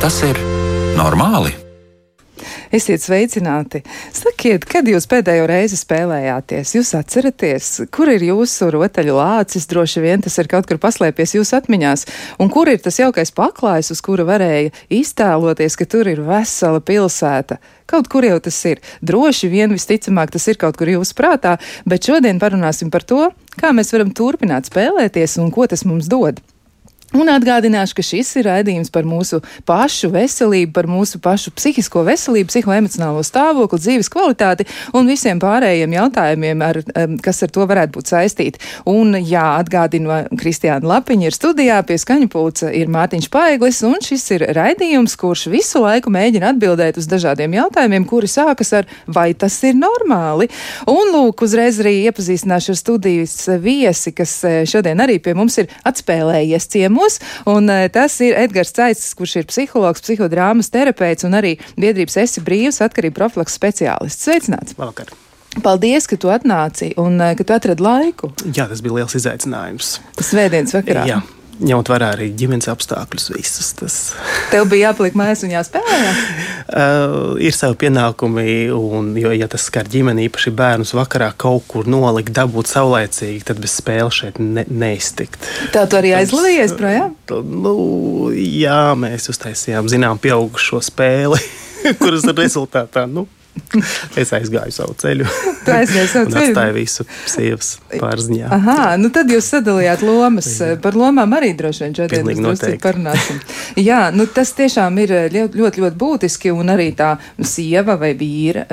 Vai tas ir normāli? Esiet sveicināti! Sakiet, kad jūs pēdējo reizi spēlējāties? Jūs atceraties, kur ir jūsu rotaļu lācis? Droši vien tas ir kaut kur paslēpies jūsu atmiņās. Un kur ir tas jaukais paklājs, uz kura varēja iztēloties, ka tur ir vesela pilsēta? Kaut kur jau tas ir. Droši vien visticamāk tas ir kaut kur jūsu prātā, bet šodien parunāsim par to, kā mēs varam turpināt spēlēties un ko tas mums dod. Un atgādināšu, ka šis ir raidījums par mūsu pašu veselību, par mūsu pašu psihisko veselību, psihoemocionālo stāvokli, dzīves kvalitāti un visiem pārējiem jautājumiem, ar, kas ar to varētu būt saistīti. Un, jā, atgādinu, Kristiāna Lapiņa ir studijā, pie skaņa pulca ir Mārtiņš Paiglis, un šis ir raidījums, kurš visu laiku mēģina atbildēt uz dažādiem jautājumiem, kuri sākas ar vai tas ir normāli. Un, lūk, uzreiz arī iepazīstināšu ar studijas viesi, kas eh, šodien arī pie mums ir atspēlējies ciemu ciemos. Un, e, tas ir Edgars Caicis, kurš ir psihologs, psihodrāmas terapeits un arī biedrības esi brīvs atkarību profilaks speciālists. Sveicināts! Labvakar! Paldies, ka tu atnāci un e, ka tu atradi laiku. Jā, tas bija liels izaicinājums. Svētdienas vakarā. Jā ņemot vērā arī ģimenes apstākļus, visus. Tas... Tev bija jāpaliek mājās un jāspēlē? uh, ir savi pienākumi, un, jo, ja tas skar ģimeni, īpaši bērnus vakarā kaut kur nolikt, dabūt saulēcīgi, tad bez spēles šeit ne, neiztikt. Tā tu arī aizlījies projām? Nu, jā, mēs uztaisījām, zinām, pieaugušo spēli, kuras rezultātā. Nu, es aizgāju savu ceļu. Tu aizgāji savu ceļu. Atstāju visu sievas pārziņā. Aha, nu tad jūs sadalījāt lomas. Jā. Par lomām arī droši vien šodien mēs drusku parunāsim. Jā, nu tas tiešām ir ļoti, ļoti, ļoti būtiski un arī tā sieva vai vīra,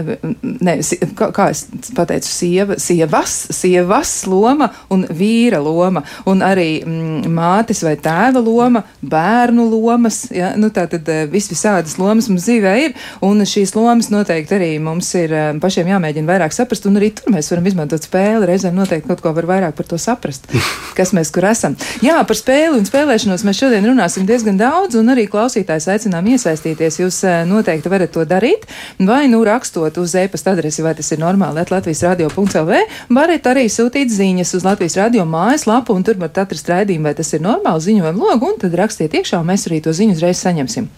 ne, kā, kā es pateicu, sieva, sievas, sievas loma un vīra loma un arī mm, mātes vai tēva loma, bērnu lomas, ja, nu tā tad eh, vis visādas lomas mums dzīvē ir un šīs lomas noteikti arī mums ir eh, pašiem jāmēģina vairāk saprast, un arī tur mēs varam izmantot spēli. Reizēm noteikti kaut ko var vairāk par to saprast, kas mēs kur esam. Jā, par spēli un spēlēšanos mēs šodien runāsim diezgan daudz, un arī klausītājs aicinām iesaistīties. Jūs eh, noteikti varat to darīt, vai nu rakstot uz e-pasta adresi, vai tas ir normāli, Latvijas radio.lv, varat arī sūtīt ziņas uz Latvijas radio mājaslapu, un tur varat atrast raidījumu, vai tas ir normāli ziņojumu logu, un tad rakstiet iekšā, un mēs arī to ziņu uzreiz saņemsim.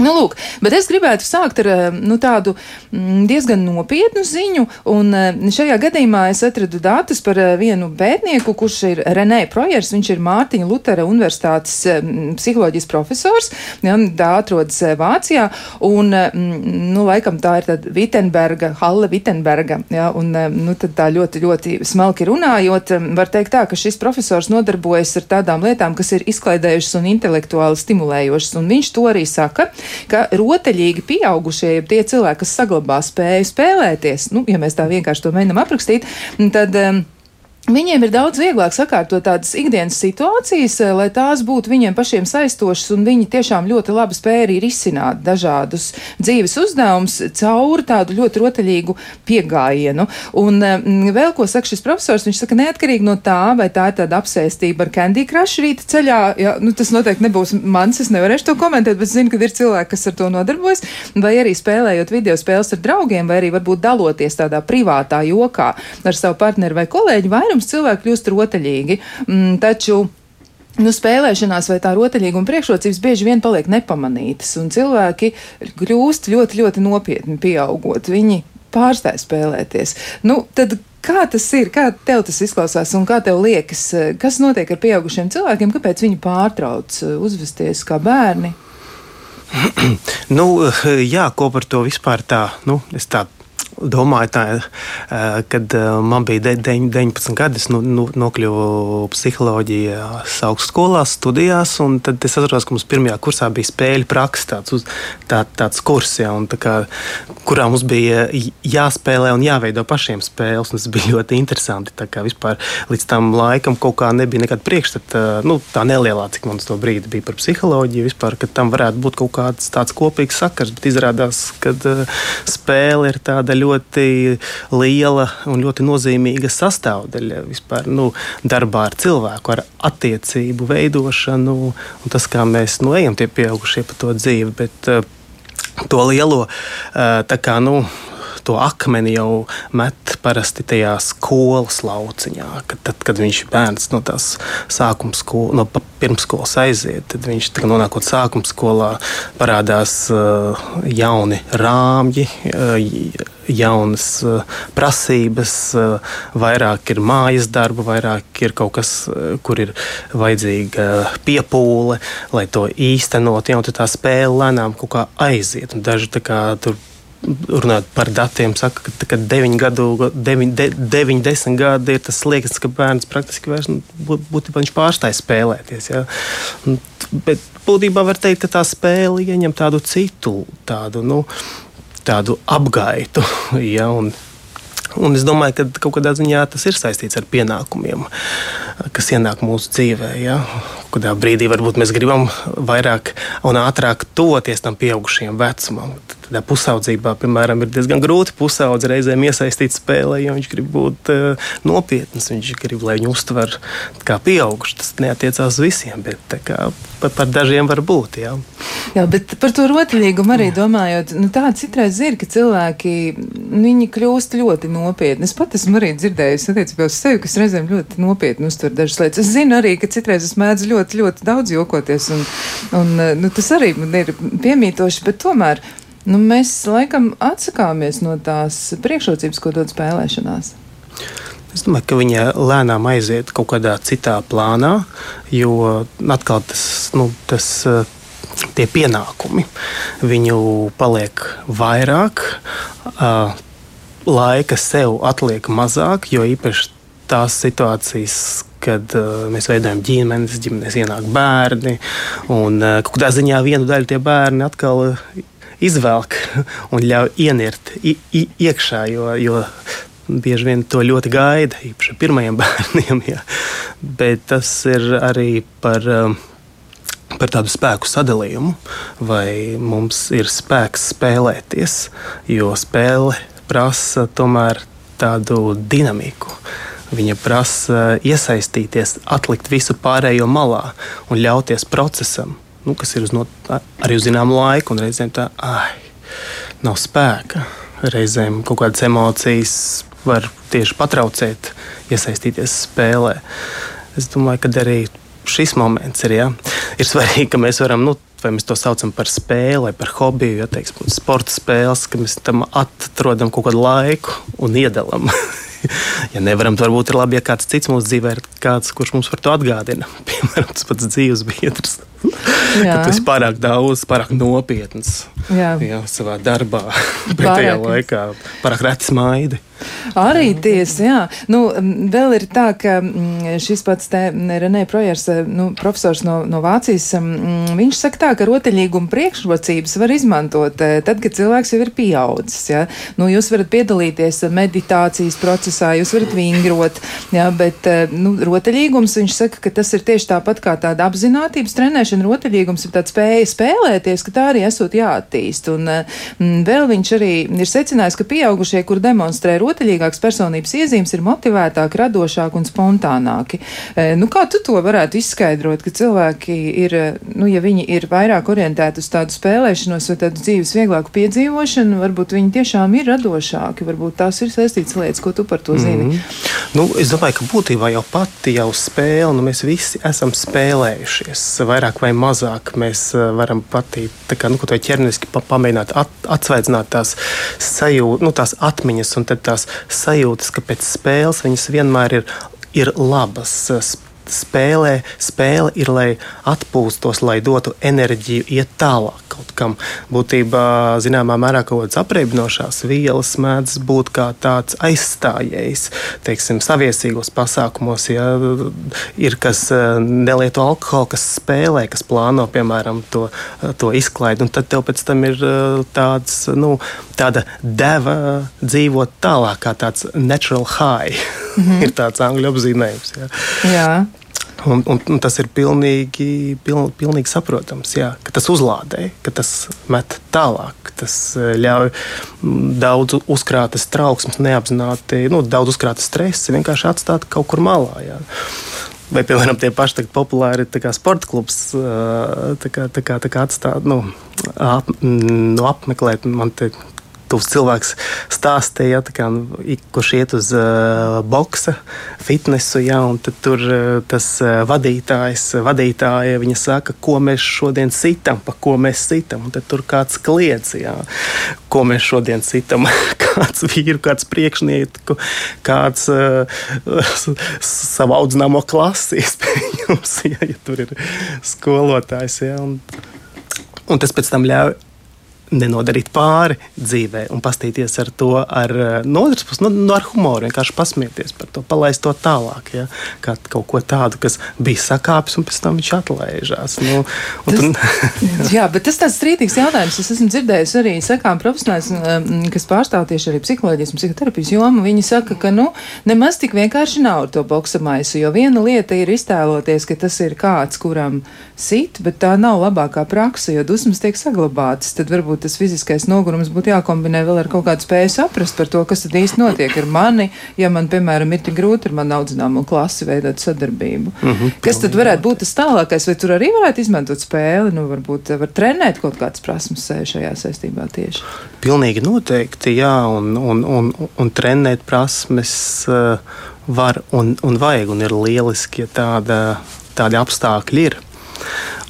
Nu, lūk, bet es gribētu sākt ar eh, nu, tādu mm, diezgan nopietnu ziņu. Eh, šajā gadījumā es atradu datus par eh, vienu pētnieku, kurš ir Renē Projers. Viņš ir Mārtiņa Lutera Universitātes psiholoģijas profesors. Ja, tā atrodas Vācijā. Un, nu, laikam tā ir tāda Vitsenberga, Halle Vitsenberga. Ja, un, nu, tā ļoti, ļoti smalki runājot, var teikt tā, ka šis profesors nodarbojas ar tādām lietām, kas ir izklaidējušas un intelektuāli stimulējošas. Un viņš to arī saka ka rotaļīgi pieaugušie, ja tie cilvēki, kas saglabā spēju spēlēties, nu, ja mēs tā vienkārši to mēģinām aprakstīt, tad. Um, Viņiem ir daudz vieglāk sakārtot tādas ikdienas situācijas, eh, lai tās būtu viņiem pašiem saistošas, un viņi tiešām ļoti labi spēja arī risināt dažādus dzīves uzdevumus caur tādu ļoti rotaļīgu piegājienu. Un mm, vēl ko saka šis profesors, viņš saka, neatkarīgi no tā, vai tā ir tāda apsēstība ar Candy Crush rīta ceļā, ja, nu, tas noteikti nebūs mans, es nevarēšu to komentēt, bet zinu, ka ir cilvēki, kas ar to nodarbojas, vai arī spēlējot video spēles ar draugiem, vai arī varbūt daloties tādā privātā jokā ar savu partneri vai kolēģi. Vairums protams, cilvēki kļūst rotaļīgi, mm, taču. Nu, spēlēšanās vai tā rotaļīguma priekšrocības bieži vien paliek nepamanītas, un cilvēki kļūst ļoti, ļoti nopietni pieaugot. Viņi pārstāj spēlēties. Nu, tad Kā tas ir, kā tev tas izklausās, un kā tev liekas, kas notiek ar pieaugušiem cilvēkiem, kāpēc viņi pārtrauc uh, uzvesties kā bērni? nu, jā, ko par to vispār tā, nu, es tā domāju, tā, kad man bija 19 gadi, es nu, nu, nokļuvu psiholoģijas augstskolās, studijās. Tad es atceros, ka mums pirmajā kursā bija spēļu praksa, tāds, uz, tā, tāds kurs, ja, tā kā, kurā mums bija jāspēlē un jāveido pašiem spēles. Tas bija ļoti interesanti. Vispār līdz tam laikam kaut kā nebija nekāda priekšstata, nu, tā nelielā, cik man uz to brīdi bija par psiholoģiju, vispār, ka tam varētu būt kaut kāds tāds kopīgs sakars. Bet izrādās, ka spēle ir tāda ļoti liela un ļoti nozīmīga sastāvdaļa vispār nu, darbā ar cilvēku, ar attiecību veidošanu un tas, kā mēs nu, ejam tie pieaugušie pa to dzīvi. Bet, uh, To lielo uh, kā, nu, to akmeni jau met parasti tajā skolas lauciņā. Kad, tad, kad viņš ir bērns no tās sākuma skolas, no pirmsskolas aiziet, tad viņš nonākot sākuma skolā parādās uh, jauni rāmji. Uh, jaunas uh, prasības, vairāk ir mājas darba, vairāk ir kaut kas, kur ir vajadzīga piepūle, lai to īstenot. Jau tā spēle lēnām kaut kā aiziet. Daži kā, tur runājot par datiem, saka, ka, ka 9 gadu, 9, 9, 10 gadi ir tas slieksnis, ka bērns praktiski vairs nu, būtībā viņš pārstāja spēlēties. Ja? Bet būtībā var teikt, ka tā spēle ieņem tādu citu, tādu, nu, tādu apgaitu. Ja? Un, Un es domāju, ka kaut kādā ziņā tas ir saistīts ar pienākumiem, kas ienāk mūsu dzīvē. Ja? Kādā brīdī varbūt mēs gribam vairāk un ātrāk toties tam pieaugušajam vecumam tādā pusaudzībā, piemēram, ir diezgan grūti pusaudzi reizēm iesaistīt spēlē, jo viņš grib būt uh, nopietns. Viņš grib, lai viņu uztver kā pieauguši. Tas neatiecās uz visiem, bet kā, par, par dažiem var būt. Jā. jā, bet par to rotaļīgumu arī domājot, nu, tā citreiz ir, ka cilvēki viņi kļūst ļoti nopietni. Es pat esmu arī dzirdējusi attiecībā uz sevi, kas reizēm ļoti nopietni uztver dažas lietas. Es zinu arī, ka citreiz es mēdzu ļoti, ļoti daudz jokoties, un, un nu, tas arī man ir piemītoši, bet tomēr Nu, mēs laikam atsakāmies no tās priekšrocības, ko dod spēlēšanās. Es domāju, ka viņa lēnām aiziet kaut kādā citā plānā, jo atkal tas, nu, tas tie pienākumi viņu paliek vairāk, laika sev atliek mazāk, jo īpaši tās situācijas, kad uh, mēs veidojam ģimenes, ģimenes ienāk bērni. Un uh, kādā ziņā vienu daļu tie bērni atkal izvelk un ļauj ienirt iekšā, jo, jo bieži vien to ļoti gaida, īpaši pirmajiem bērniem. Jā. Bet tas ir arī par, um, par tādu spēku sadalījumu, vai mums ir spēks spēlēties, jo spēle prasa tomēr tādu dinamiku. Viņa prasa iesaistīties, atlikt visu pārējo malā un ļauties procesam nu, kas ir uz not, arī uz zināmu laiku, un reizēm tā, ai, nav spēka. Reizēm kaut kādas emocijas var tieši patraucēt, iesaistīties spēlē. Es domāju, ka arī šis moments ir, ja, ir svarīgi, ka mēs varam. Nu, Vai mēs to saucam par spēli par hobiju, ja teiksim, sporta spēles, ka mēs tam atrodam kaut kādu laiku un iedalām. ja nevaram, tad varbūt ir labi, ja kāds cits mūsu dzīvē ir kāds, kurš mums par to atgādina. Piemēram, tas pats dzīves biedrs. tas ir pārāk daudz, pārāk nopietns jā. Jā, savā darbā, pretējā laikā, pārāk reti smaidi. Arī tiesa, jā. Nu, vēl ir tā, ka šis pats te Renē Projers, nu, profesors no, no Vācijas, viņš saka tā, ka rotaļīguma priekšrocības var izmantot eh, tad, kad cilvēks jau ir pieaudzis, jā. Nu, jūs varat piedalīties meditācijas procesā, jūs varat vingrot, jā, bet, eh, nu, rotaļīgums, viņš saka, ka tas ir tieši tāpat kā tāda apzinātības trenēšana, rotaļīgums ir tāds spēja spēlēties, ka tā arī esot jāattīst. Un m, vēl viņš arī ir secinājis, ka pieaugušie, kur demonstrē rotaļīgāks personības iezīmes ir motivētāki, radošāki un spontānāki. E, nu, kā tu to varētu izskaidrot, ka cilvēki ir, nu, ja viņi ir vairāk orientēti uz tādu spēlēšanos vai tādu dzīves vieglāku piedzīvošanu, varbūt viņi tiešām ir radošāki, varbūt tās ir saistītas lietas, ko tu par to zini. Mm -hmm. nu, es domāju, ka būtībā jau pati jau spēle, nu, mēs visi esam spēlējušies, vairāk vai mazāk mēs e, varam patīt, tā kā, nu, ko to ķermeniski pamēģināt at, atsvaidzināt tās sajūtas, nu, tās atmiņas un tās sajūtas, ka pēc spēles viņas vienmēr ir, ir labas spēlē, spēle ir, lai atpūstos, lai dotu enerģiju, iet tālāk kaut kam. Būtībā, zināmā mērā, kaut kādas apreibinošās vielas mēdz būt kā tāds aizstājējs, teiksim, saviesīgos pasākumos. Ja ir kas eh, nelieto alkoholu, kas spēlē, kas plāno, piemēram, to, to izklaidi, un tad tev pēc tam ir eh, tāds, nu, tāda deva dzīvot tālāk, kā tāds natural high. Mm -hmm. ir tāds angļu apzīmējums. Ja. Jā. Un, un, un tas ir pilnīgi, piln, pilnīgi saprotams, jā, ka tas uzlādē, ka tas met tālāk, tas e, ļauj daudz uzkrātas trauksmes, neapzināti, nu, daudz uzkrātas stresa vienkārši atstāt kaut kur malā. Jā. Vai, piemēram, tie paši populāri kā, sporta klubs, e, tā kā, tā kā, tā kā atstāt, nu, ap, nu, apmeklēt. Man te tuvs cilvēks stāstīja, ja, kā, nu, kurš iet uz uh, boksa, fitnesu, ja, un tur uh, tas uh, vadītājs, vadītāja, viņa saka, ko mēs šodien sitam, pa ko mēs sitam, un tad tur kāds kliedz, ja, ko mēs šodien sitam, kāds vīru, kāds priekšnieku, kāds uh, savu audzināmo klasi, iespējams, ja, ja tur ir skolotājs, ja, un, un tas pēc tam ļauj nenodarīt pāri dzīvē un pastīties ar to ar, eh, no otras puses, nu, no ar humoru, vienkārši pasmieties par to, palaist to tālāk. Ja? Kā kaut ko tādu, kas bija sakāpis, un pēc tam viņš atlaižās. Nu, tas, un, jā, bet tas tāds strīdīgs jautājums. Es esmu dzirdējis arī sakām profesionāļus, um, kas pārstāv tieši arī psiholoģijas un psihoterapijas jomu. Viņi saka, ka nu, nemaz tik vienkārši nav ar to boksa maisu, jo viena lieta ir iztēloties, ka tas ir kāds, kuram sit, bet tā nav labākā praksa, jo dusmas tiek saglabātas. Tad varbūt tas fiziskais nogurums būtu jākombinē vēl ar kaut kādu spēju saprast par to, kas tad īsti notiek ar mani, ja man, piemēram, ir tik grūti ar manu audzināmo klasi veidot sadarbību. Mm -hmm, kas tad varētu būt tas tālākais, vai tur arī varētu izmantot spēli, nu varbūt var trenēt kaut kādas prasmes šajā saistībā tieši? Pilnīgi noteikti, jā, un, un, un, un trenēt prasmes uh, var un, un vajag, un ir lieliski, ja tāda, tādi apstākļi ir.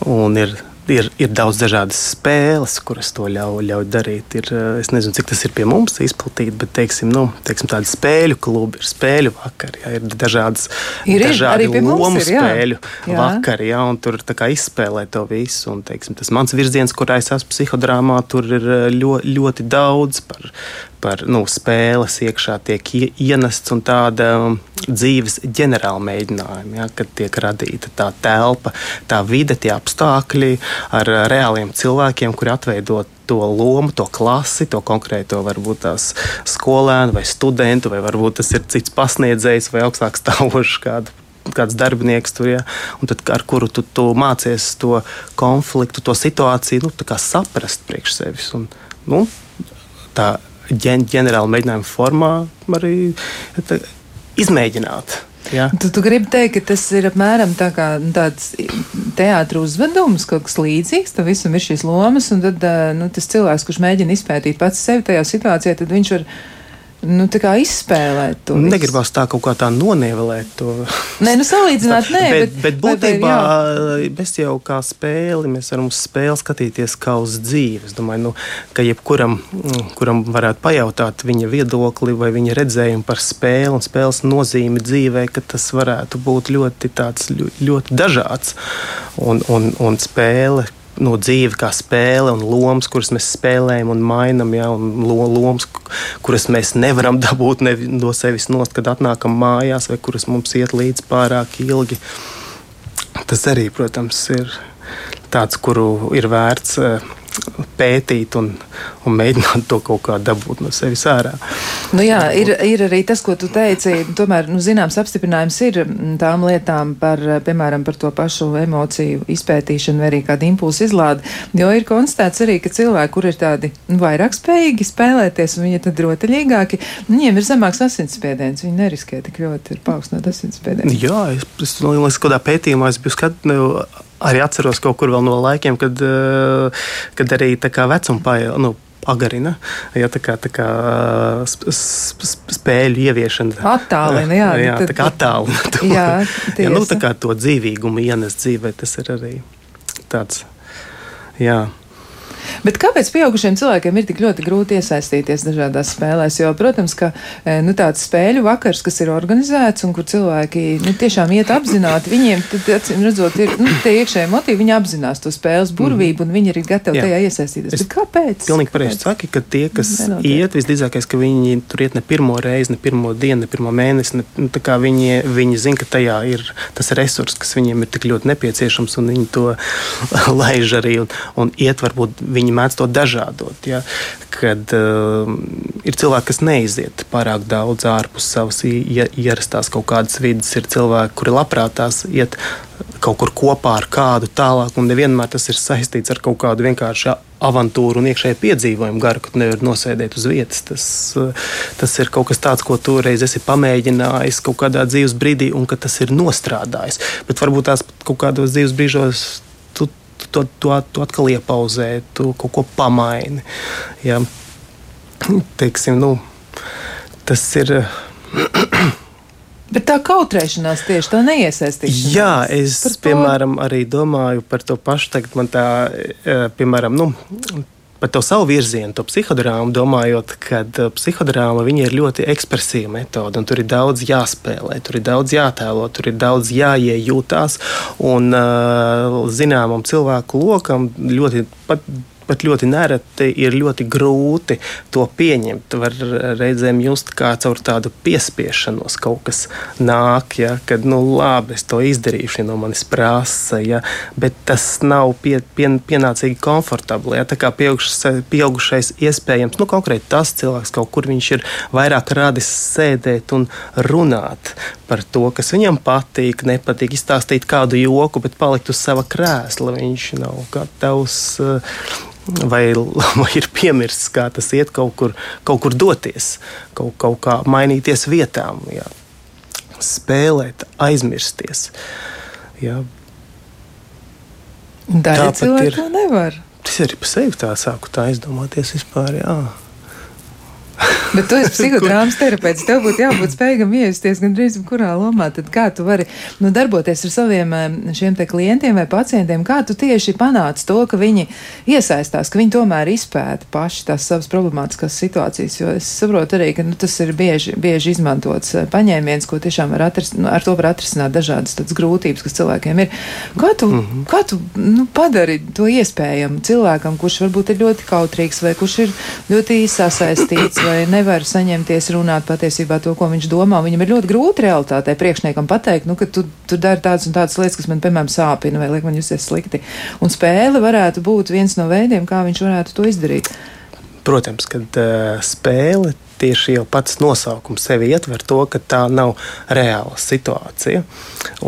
Un ir ir, ir daudz dažādas spēles, kuras to ļauj, ļauj darīt. Ir, eh, es nezinu, cik tas ir pie mums izplatīts, bet teiksim, nu, teiksim, tādi spēļu klubi, ir spēļu vakari, jā, ir dažādas ir, dažādi lomu ir, spēļu jā. vakari, jā, un tur izspēlē to visu. Un, teiksim, tas mans virziens, kurā es esmu psihodrāmā, tur ir ļoti, ļoti daudz par, par nu, spēles iekšā tiek ienests un tāda um, dzīves ģenerāla mēģinājuma, ja, kad tiek radīta tā telpa, tā vide, tie apstākļi ar reāliem cilvēkiem, kuri atveido to lomu, to klasi, to konkrēto varbūt tās skolēnu vai studentu, vai varbūt tas ir cits pasniedzējs vai augstāk stāvošs kādu kāds darbinieks tur, ja, tad, ar kuru tu, tu mācies to konfliktu, to situāciju nu, saprast priekš sevis. Un, nu, tā ģen, ģenerāla mēģinājuma formā arī tā, izmēģināt. Ja. Tu, tu gribi teikt, ka tas ir apmēram tā kā nu, tāds teātris uzvedums, kaut kas līdzīgs. Tam visam ir šīs lomas, un tad nu, tas cilvēks, kurš mēģina izpētīt pats sevi tajā situācijā, tad viņš var nu, izspēlēt to. Negribas tā kaut kā tā nonievelēt to. Nē, nu salīdzināt, nē, bet, bet, bet būtībā mēs jau kā spēli, mēs varam uz spēli skatīties kā uz dzīvi. Es domāju, nu, ka jebkuram, kuram varētu pajautāt viņa viedokli vai viņa redzējumu par spēli un spēles nozīmi dzīvē, ka tas varētu būt ļoti, tāds, ļoti dažāds. Un, un, un spēle, no dzīve kā spēle un lomas, kuras mēs spēlējam un mainām, ja, un lomas, kuras mēs nevaram dabūt ne, no sevis nost, kad atnākam mājās, vai kuras mums iet līdz pārāk ilgi. Tas arī, protams, ir tāds, kuru ir vērts eh, pētīt un, un mēģināt to kaut kā dabūt no sevis ārā. Nu jā, ir, ir arī tas, ko tu teici. Tomēr, nu, zināms, apstiprinājums ir tām lietām par, piemēram, par to pašu emociju izpētīšanu vai arī kādu impulsu izlādi. Jo ir konstatēts arī, ka cilvēki, kur ir tādi nu, vairāk spējīgi spēlēties un viņi tad rotaļīgāki, viņiem ir zemāks asinsspiediens. Viņi neriskē tik ļoti ir paaugstināt asinsspiedienu. Jā, es, es, es, es kādā pētījumā es biju skatījis arī atceros kaut kur no laikiem, kad, eh, kad arī vecuma paiet. Nu, pagarina. Ja, tā kā, tā kā spēļu ieviešana. Attālina, jā. jā tad, tā kā attālina to. Jā, ja, nu, tā kā to dzīvīgumu ienes dzīvē, tas ir arī tāds, jā. Bet kāpēc pieaugušiem cilvēkiem ir tik ļoti grūti iesaistīties dažādās spēlēs? Jo, protams, ka e, nu, tāds spēļu vakars, kas ir organizēts un kur cilvēki nu, tiešām iet apzināti, viņiem, tad, acīm redzot, ir nu, tie iekšēji motīvi, viņi apzinās to spēles burvību un viņi ir gatavi Jā. tajā iesaistīties. Es Bet kāpēc? Pilnīgi pareizi saki, ka tie, kas Nenotiek. iet, visdrīzākais, ka viņi tur iet ne pirmo reizi, ne pirmo dienu, ne pirmo mēnesi. Ne, nu, viņi, viņi zina, ka tajā ir tas resurs, kas viņiem ir tik ļoti nepieciešams, un viņi to laiž arī un, un iet varbūt viņi mēdz to dažādot. Ja? Kad uh, ir cilvēki, kas neiziet pārāk daudz ārpus savas ierastās kaut kādas vidas, ir cilvēki, kuri labprāt tās iet kaut kur kopā ar kādu tālāk, un nevienmēr tas ir saistīts ar kaut kādu vienkāršu avantūru un iekšēju piedzīvojumu garu, ka tu nevari nosēdēt uz vietas. Tas, tas ir kaut kas tāds, ko tu reiz esi pamēģinājis kaut kādā dzīves brīdī, un tas ir nostrādājis. Bet varbūt tās kaut kādos dzīves brīžos to, to, to atkal iepauzē, tu kaut ko pamaini. Ja? teiksim, nu, tas ir. Bet tā kautrēšanās tieši tā neiesaistīšanās. Jā, es, piemēram, arī domāju par to pašu. Tagad man tā, piemēram, nu, par to savu virzienu, to psihodrāmu, domājot, ka uh, psihodrāma ir ļoti ekspresīva metode, un tur ir daudz jāspēlē, tur ir daudz jātēlo, tur ir daudz jāiejūtās. Un uh, zināmam cilvēku lokam ļoti pat pat ļoti nereti ir ļoti grūti to pieņemt. Var reizēm just kā caur tādu piespiešanos kaut kas nāk, ja, kad, nu, labi, es to izdarīšu, ja no manis prasa, ja, bet tas nav pie, pie, pienācīgi komfortabli. Ja, tā kā pieaugušais, pieaugušais iespējams, nu, konkrēti tas cilvēks kaut kur viņš ir vairāk radis sēdēt un runāt par to, kas viņam patīk, nepatīk, izstāstīt kādu joku, bet palikt uz sava krēsla. Viņš nav gatavs vai, vai ir piemirsts, kā tas iet kaut kur, kaut kur doties, kaut, kaut kā mainīties vietām, jā. spēlēt, aizmirsties. Jā. Daļa cilvēku to nevar. Es arī par sevi tā sāku tā aizdomāties vispār. Jā. Bet tu esi psihodrāmas terapeits. Tev būtu jābūt spējīgam iejusties gandrīz kurā lomā. Tad kā tu vari nu, darboties ar saviem šiem klientiem vai pacientiem? Kā tu tieši panāc to, ka viņi iesaistās, ka viņi tomēr izpēta paši tās savas problemātiskās situācijas? Jo es saprotu arī, ka nu, tas ir bieži, bieži izmantots eh, paņēmiens, ko tiešām var atrisināt, nu, ar to var atrisināt dažādas grūtības, kas cilvēkiem ir. Kā tu, mm -hmm. kā tu nu, padari to iespējamu cilvēkam, kurš varbūt ir ļoti kautrīgs vai kurš ir ļoti sasaistīts? Vai nevar saņemties runāt patiesībā to, ko viņš domā. Viņam ir ļoti grūti realitātē priekšniekam pateikt, nu, ka tu, tu dari tādas un tādas lietas, kas man, piemēram, sāpina vai liek man justies slikti. Un spēle varētu būt viens no veidiem, kā viņš varētu to izdarīt. Protams, kad uh, spēle tieši jau pats nosaukums sevi ietver to, ka tā nav reāla situācija.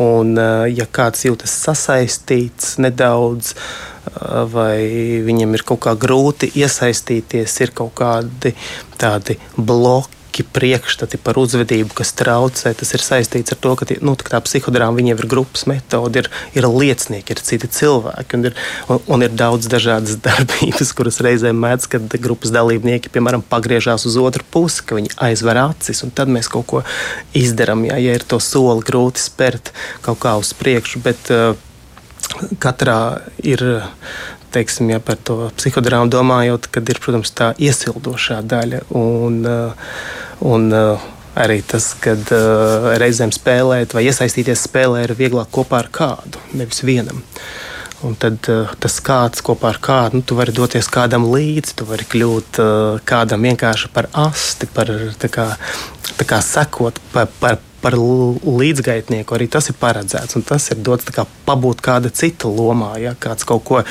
Un, uh, ja kāds jūtas sasaistīts nedaudz, uh, vai viņam ir kaut kā grūti iesaistīties, ir kaut kādi tādi bloki. Priekšstati par uzvedību, kas traucē, tas ir saistīts ar to, ka nu, tā psihodrāma viņiem ir grupas metode, ir, ir liecinieki, ir citi cilvēki, un ir, un, un ir daudz dažādas darbības, kuras reizēm mēdz, kad grupas dalībnieki, piemēram, pagriežās uz otru pusi, ka viņi aizver acis, un tad mēs kaut ko izdarām. Ja, ja ir to soli grūti spērt kaut kā uz priekšu, bet uh, katrā ir. Teiksim, ja par to psihodrāmu domājot, kad ir protams, tā iesildošā daļa. Un, uh, un, uh, arī tas, kad uh, reizēm spēlēt vai iesaistīties spēlē ir vieglāk kopā ar kādu, nevis vienam. Un tad tas kāds kopā ar kādu, nu, tu vari doties kādam līdzi, tu vari kļūt kādam vienkārši par asti, par kā, kā sekot, par, par, par līdzgaitnieku arī tas ir paredzēts. Tas ir dots kā pabūt kāda cita lomā, ja kāds kaut ko uh,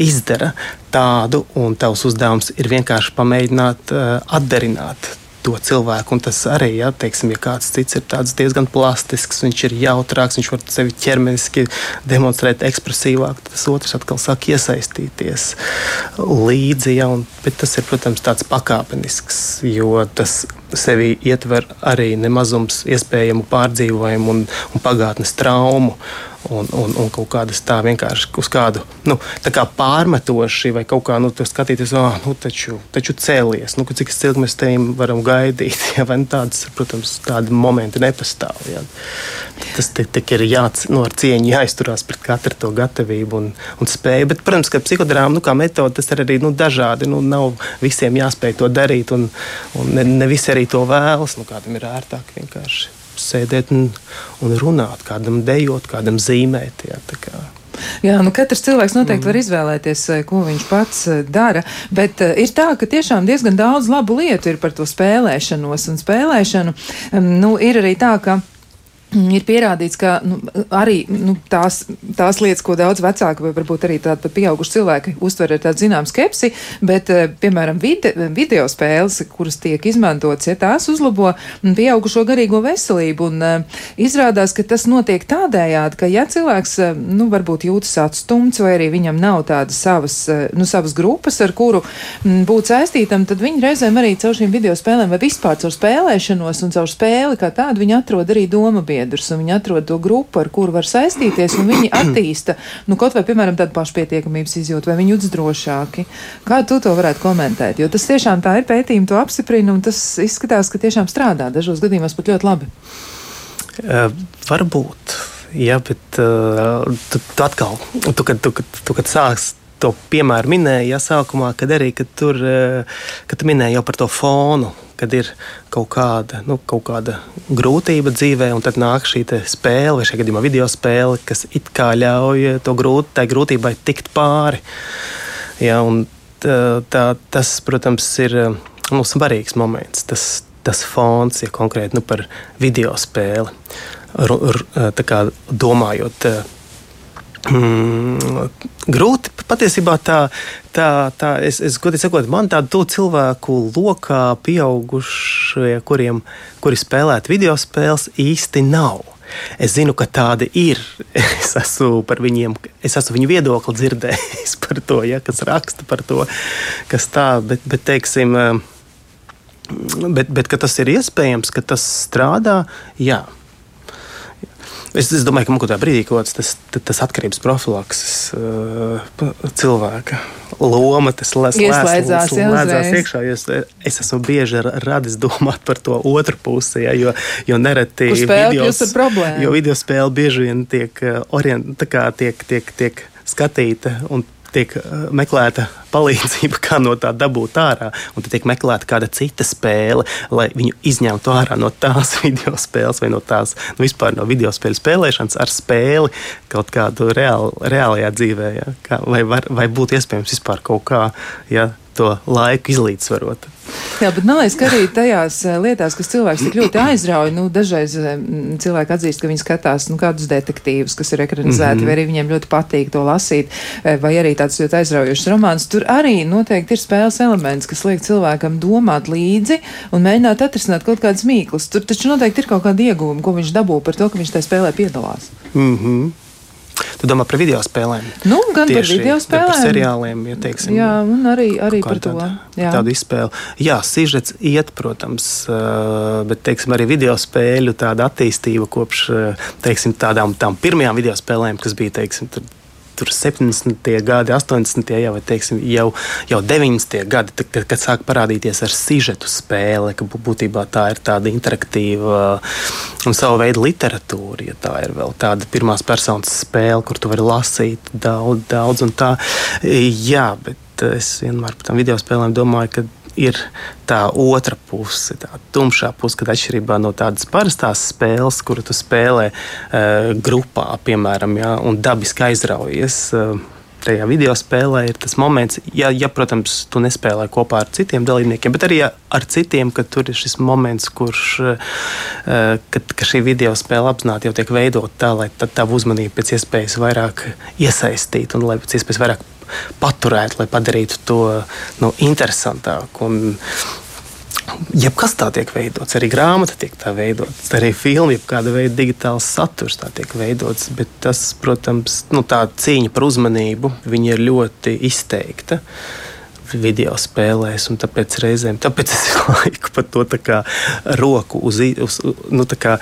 izdara tādu, un tavs uzdevums ir vienkārši pamēģināt uh, atdarināt to cilvēku. Un tas arī, ja, teiksim, ja kāds cits ir diezgan plastisks, viņš ir jautrāks, viņš var sevi ķermeniski demonstrēt ekspresīvāk, tas otrs atkal sāk iesaistīties līdzi. Ja, un, bet tas ir, protams, tāds pakāpenisks, jo tas sevi ietver arī nemazums iespējamu pārdzīvojumu un, un pagātnes traumu un, un, un kaut kādas tā vienkārši uz kādu nu, kā pārmetoši vai kaut kā nu, skatīties, ah, nu, taču, taču cēlies, nu, cik ilgi mēs te varam gaidīt. Ja, vai, nu, tādas, protams, tādi momenti nepastāv. Ja. Tas te, te ir jāc, nu, ar cieņu jāizturās pret katru to gatavību un, un spēju. Bet, protams, ka psihodrāma nu, kā metode tas ir arī nu, dažādi. Nu, nav visiem jāspēj to darīt, un, un ne, ne visi arī to vēlas. Nu, kādam ir ērtāk vienkārši sēdēt un, un runāt, kādam dejot, kādam zīmēt. Jā, Jā, nu katrs cilvēks noteikti mm. var izvēlēties, eh, ko viņš pats eh, dara, bet uh, ir tā, ka tiešām diezgan daudz labu lietu ir par to spēlēšanos un spēlēšanu. Nu, ir arī tā, ka Ir pierādīts, ka nu, arī nu, tās, tās lietas, ko daudz vecāki vai varbūt arī tādi pieauguši cilvēki uztver ar tādu zināmu skepsi, bet, eh, piemēram, vide, video spēles, kuras tiek izmantotas, ja tās uzlabo pieaugušo garīgo veselību, un uh, izrādās, ka tas notiek tādējādi, ka, ja cilvēks, uh, nu, varbūt jūtas atstumts, vai arī viņam nav tādas savas, nu, savas grupas, ar kuru m, būt saistītam, tad viņi reizēm arī caur šīm video spēlēm vai vispār caur spēlēšanos un caur spēli kā tādu viņi atrod arī domu biedru sabiedrus, un viņi atrod to grupu, ar kuru var saistīties, un viņi attīsta, nu, kaut vai, piemēram, tādu pašpietiekamības izjūtu, vai viņi jūtas drošāki. Kā tu to varētu komentēt? Jo tas tiešām tā ir pētījumi, to apstiprina, un tas izskatās, ka tiešām strādā dažos gadījumos pat ļoti labi. Uh, varbūt. Jā, bet uh, tu, tu atkal, tu, kad, tu, tu, tu, kad sāks to piemēru minēji, ja sākumā, kad arī kad tur, kad tu minēji jau par to fonu, kad ir kaut kāda, nu, kaut kāda grūtība dzīvē, un tad nāk šī spēle, vai šajā gadījumā video spēle, kas it kā ļauj to grūt, tai grūtībai tikt pāri. Ja, tā, tā, tas, protams, ir nu, svarīgs moments. Tas, tas fons ja konkrēti nu, par video spēli. R, r, domājot, mm, grūti patiesībā tā, tā, tā es, es godīgi sakot, man tādu cilvēku lokā pieaugušie, kuriem, kuri spēlētu video spēles, īsti nav. Es zinu, ka tādi ir. Es esmu par viņiem, es esmu viņu viedokli dzirdējis par to, ja, kas raksta par to, kas tā, bet, bet teiksim, bet, bet ka tas ir iespējams, ka tas strādā, jā. Es, es domāju, ka man kaut kādā brīdī kaut tas, tas, atkarības profilakses uh, cilvēka loma, tas ieslēdzās iekšā. Es, es esmu bieži radis domāt par to otru pusi, ja, jo, jo nereti video, jo video spēle bieži vien tiek, uh, orient, kā, tiek, tiek, tiek skatīta un tiek uh, meklēta palīdzība, kā no tā dabūt ārā. Un tad tiek meklēta kāda cita spēle, lai viņu izņemtu ārā no tās video spēles vai no tās nu, vispār no video spēļu spēlēšanas ar spēli kaut kādu reāl, reālajā dzīvē. Ja? Kā, vai, var, vai būtu iespējams vispār kaut kā ja, to laiku izlīdzsvarot? Jā, bet man liekas, ka arī tajās eh, lietās, kas cilvēks tik ļoti aizrauja, nu, dažreiz eh, cilvēki atzīst, ka viņi skatās nu, kādus detektīvus, kas ir ekranizēti, mm -hmm. vai arī viņiem ļoti patīk to lasīt, eh, vai arī tāds ļoti aizraujošs romāns. Tur arī noteikti ir spēles elements, kas liek cilvēkam domāt līdzi un mēģināt atrisināt kaut kādas mīklas. Tur taču noteikti ir kaut kāda ieguvuma, ko viņš dabū par to, ka viņš tajā spēlē piedalās. Mm -hmm. Tu domā par video spēlēm? Nu, gan Tieši, par video spēlēm, par seriāliem, ja teiksim, jā, un arī, arī par to. Jā. Tādu izspēli. Jā, sižets iet, protams, bet teiksim, arī video spēļu attīstība kopš teiksim, tādām pirmajām video spēlēm, kas bija teiksim, tur 70. gadi, 80. Jā, vai teiksim, jau, jau 90. gadi, tad, kad, sāk parādīties ar sižetu spēle, ka būtībā tā ir tāda interaktīva un sava veida literatūra. Ja tā ir vēl tāda pirmās personas spēle, kur tu vari lasīt daudz, daudz un tā. Jā, bet es vienmēr par tām video spēlēm domāju, ka ir tā otra puse, tā tumšā puse, kad atšķirībā no tādas parastās spēles, kuru tu spēlē uh, grupā, piemēram, ja, un dabiski aizraujies. Uh, tajā video spēlē ir tas moments, ja, ja, protams, tu nespēlē kopā ar citiem dalībniekiem, bet arī ar citiem, ka tur ir šis moments, kurš, uh, kad ka šī video spēle apzināti jau tiek veidota tā, lai tavu uzmanību pēc iespējas vairāk iesaistītu un lai pēc iespējas vairāk paturēt, lai padarītu to nu, interesantāku. Un, Jebkas tā tiek veidots, arī grāmata tiek tā veidots, arī filma, jebkāda veida digitāls saturs tā tiek veidots. Bet tas, protams, nu, tā cīņa par uzmanību ir ļoti izteikta video spēlēs, un tāpēc reizēm tāpēc es laiku pat to kā roku uz, uz nu, kā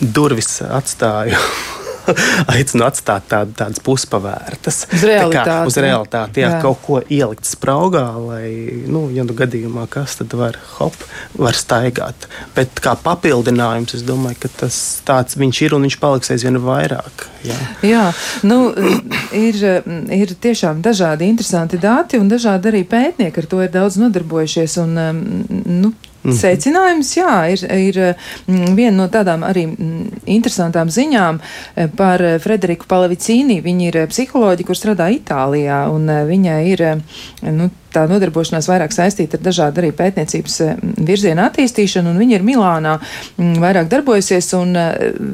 durvis atstāju aicinu atstāt tādu, tādas puspavērtas. Uz realitāti. Tā kā, uz realitāti jā, jā. kaut ko ielikt spraugā, lai, nu, ja nu gadījumā kas, tad var hop, var staigāt. Bet kā papildinājums, es domāju, ka tas tāds viņš ir un viņš paliks aizvien vairāk. Jā, jā nu, ir, ir tiešām dažādi interesanti dati un dažādi arī pētnieki ar to ir daudz nodarbojušies. Un, nu, Mm. Secinājums, jā, ir, ir mm, viena no tādām arī mm, interesantām ziņām eh, par eh, Frederiku Palavicīni. Viņa ir eh, psiholoģija, kur strādā Itālijā, un viņa ir, nu, tā nodarbošanās vairāk saistīta ar dažādu arī pētniecības virzienu attīstīšanu, un viņa ir Milānā vairāk darbojusies, un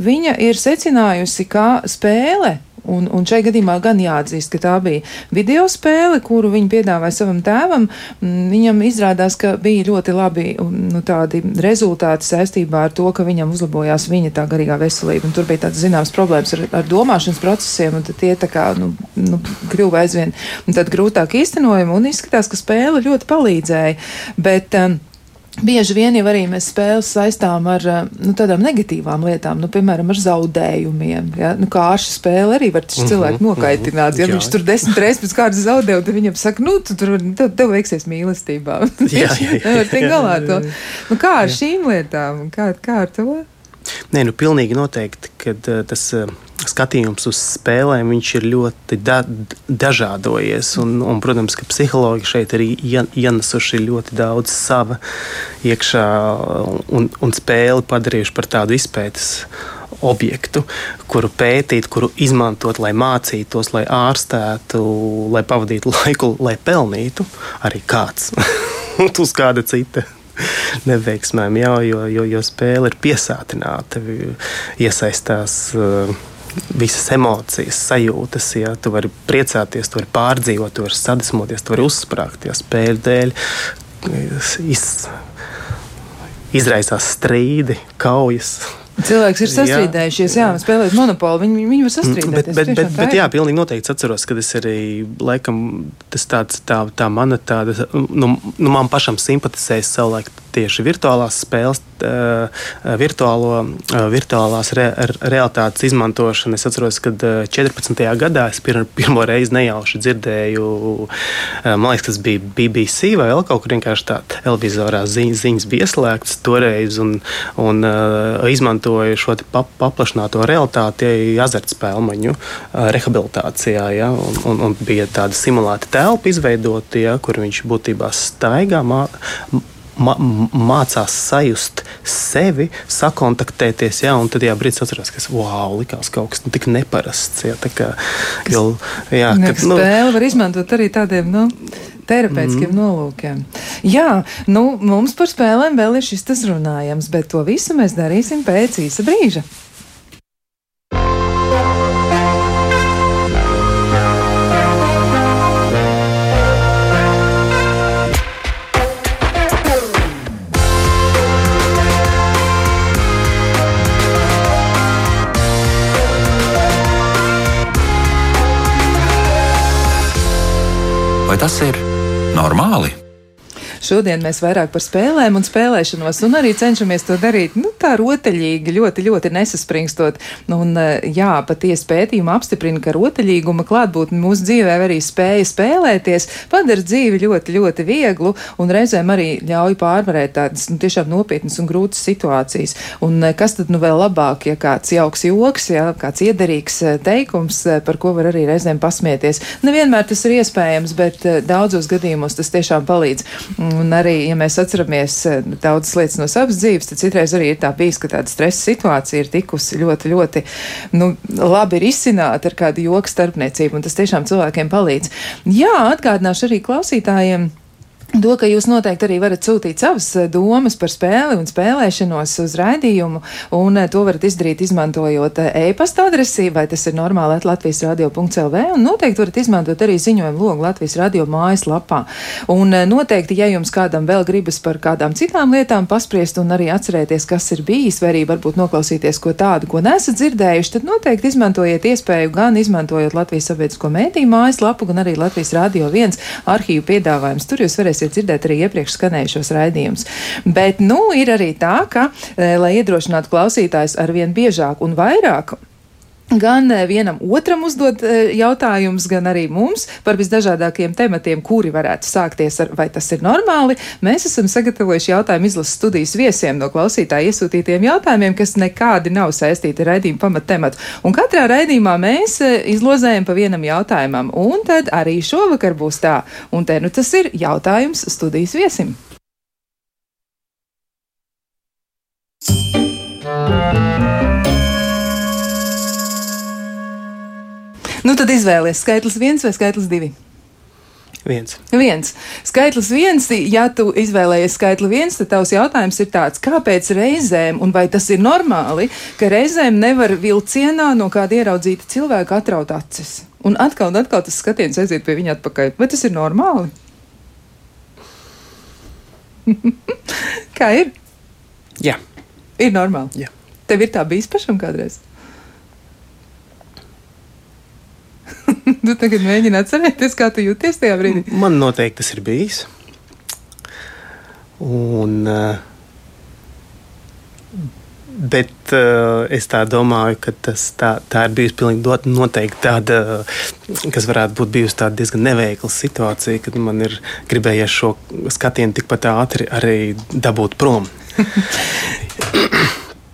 viņa ir secinājusi, ka spēle Un, un šai gadījumā gan jāatzīst, ka tā bija video spēle, kuru viņi piedāvāja savam tēvam. Mm, viņam izrādās, ka bija ļoti labi nu, tādi rezultāti saistībā ar to, ka viņam uzlabojās viņa tā garīgā veselība. Un tur bija tādas zināmas problēmas ar, ar domāšanas procesiem, un tie tā kā nu, nu, kļuva aizvien grūtāk īstenojami, un izskatās, ka spēle ļoti palīdzēja. Bet, um, Bieži vien jau arī mēs spēles saistām ar nu, tādām negatīvām lietām, nu, piemēram, ar zaudējumiem. Ja? Nu, kā ar šo spēli arī var tas cilvēks nokaitināt. Ja jā. viņš tur desmit reizes pēc kārtas zaudē, tad viņam saka, nu, tu tur tev, tev veiksies mīlestībā. jā, jā, jā, Nevar tikt galā to. Nu, kā ar jā. šīm lietām? Kā, kā ar to? Nē, nu, pilnīgi noteikti, ka uh, tas. Uh, skatījums uz spēlēm ir ļoti da dažādojies. Un, un, protams, ka psihologi šeit ir ienesuši ļoti daudz sava iekšā un, un spēli padarījuši par tādu izpētes objektu, kuru pētīt, kuru izmantot, lai mācītos, lai ārstētu, lai pavadītu laiku, lai pelnītu arī kāds uz kāda cita neveiksmēm, jā, jo, jo, jo spēle ir piesātināta, iesaistās. Uh, visas emocijas, sajūtas. Ja, tu vari priecāties, tu vari pārdzīvot, tu vari sadusmoties, tu vari uzsprāgt. Ja, spēļu dēļ iz, izraisās strīdi, kaujas. Cilvēks ir sastrīdējušies, jā, jā spēlēt monopolu. Viņi, viņi var sastrīdēties. Bet, bet, bet, bet jā, pilnīgi noteikti atceros, ka es arī, laikam, tas tāds, tā, tā mana tāda, nu, nu man pašam simpatizējas savulaik tieši virtuālās spēles, virtuālo, virtuālās re, realitātes izmantošana. Es atceros, ka 14. gadā es pir, pirmo reizi nejauši dzirdēju, man liekas, tas bija BBC vai vēl kaut kur vienkārši tā televizorā ziņas, ziņas bija ieslēgtas toreiz un, un izmantoju šo pa, paplašināto realitāti azartspēlmaņu rehabilitācijā. Ja, un, un, un bija tāda simulēta telpa izveidota, ja, kur viņš būtībā staigā. Mā, mācās sajust sevi, sakontaktēties. Jā, un tad jā, brīdis atceros, ka wow, likās kaut kas tik neparasts. Jā, tā kā, jo, jā, kad, nu, spēle var izmantot arī tādiem. Nu, terapeitiskiem mm. nolūkiem. Jā, nu, mums par spēlēm vēl ir šis tas runājams, bet to visu mēs darīsim pēc īsa brīža. Šodien mēs vairāk par spēlēm un spēlēšanos, un arī cenšamies to darīt nu, tā rotaļīgi, ļoti, ļoti nesaspringstot. Un, eh, jā, patiesi pētījumi apstiprina, ka rotaļīguma klātbūtne mūsu dzīvē arī spēja spēlēties, padara dzīvi ļoti, ļoti vieglu un reizēm arī ļauj pārvarēt tādas nu, tiešām nopietnas un grūtas situācijas. Un eh, kas tad nu vēl labāk, ja kāds jauks joks, ja kāds iederīgs eh, teikums, par ko var arī reizēm pasmieties. Nevienmēr tas ir iespējams, bet daudzos gadījumos tas tiešām palīdz. Un arī, ja mēs atceramies eh, daudzas lietas no savas dzīves, tad citreiz arī ir tā bijis, ka tāda stresa situācija ir tikusi ļoti, ļoti nu, labi risināta ar kādu joku starpniecību, un tas tiešām cilvēkiem palīdz. Jā, atgādināšu arī klausītājiem. To, ka jūs noteikti arī varat sūtīt savas eh, domas par spēli un spēlēšanos uz raidījumu, un eh, to varat izdarīt izmantojot eh, e-pasta adresi, vai tas ir normāli at Latvijas radio.lv, un noteikti varat izmantot arī ziņojumu logu Latvijas radio mājaslapā. Un noteikti, ja jums kādam vēl gribas par kādām citām lietām paspriest un arī atcerēties, kas ir bijis, vai arī varbūt noklausīties ko tādu, ko nesat dzirdējuši, tad noteikti izmantojiet iespēju gan izmantojot Latvijas sabiedrisko mētīju mājaslapu, gan arī Latvijas radio viens arhīvu piedāvājums. Tur jūs varēsiet varēsiet dzirdēt arī iepriekš skanējušos raidījumus. Bet, nu, ir arī tā, ka, e, lai iedrošinātu klausītājus ar vien biežāk un vairāk gan e, vienam otram uzdot e, jautājumus, gan arī mums par visdažādākiem tematiem, kuri varētu sākties ar vai tas ir normāli. Mēs esam sagatavojuši jautājumu izlases studijas viesiem no klausītāju iesūtītiem jautājumiem, kas nekādi nav saistīti ar raidījumu pamattematu. Un katrā raidījumā mēs e, izlozējam pa vienam jautājumam, un tad arī šovakar būs tā. Un te nu tas ir jautājums studijas viesim. Nu, tad izvēlies skaitlis viens vai skaitlis divi. Viens. viens. Skaitlis viens, ja tu izvēlējies skaitli viens, tad tavs jautājums ir tāds, kāpēc reizēm, un vai tas ir normāli, ka reizēm nevar vilcienā no kāda ieraudzīta cilvēka atraut acis? Un atkal un atkal tas skatiens aiziet pie viņa atpakaļ. Vai tas ir normāli? Kā ir? Jā. Ir normāli. Jā. Tev ir tā bijis pašam kādreiz? tu tagad mēģini atcerēties, kā tu jūties tajā brīdī. Man noteikti tas ir bijis. Un, uh, Bet uh, es tā domāju, ka tas, tā, tā ir bijusi pilnīgi noteikti tāda, kas varētu būt bijusi diezgan neveikla situācija, kad man ir gribējies šo skatienu tikpat ātri arī dabūt prom.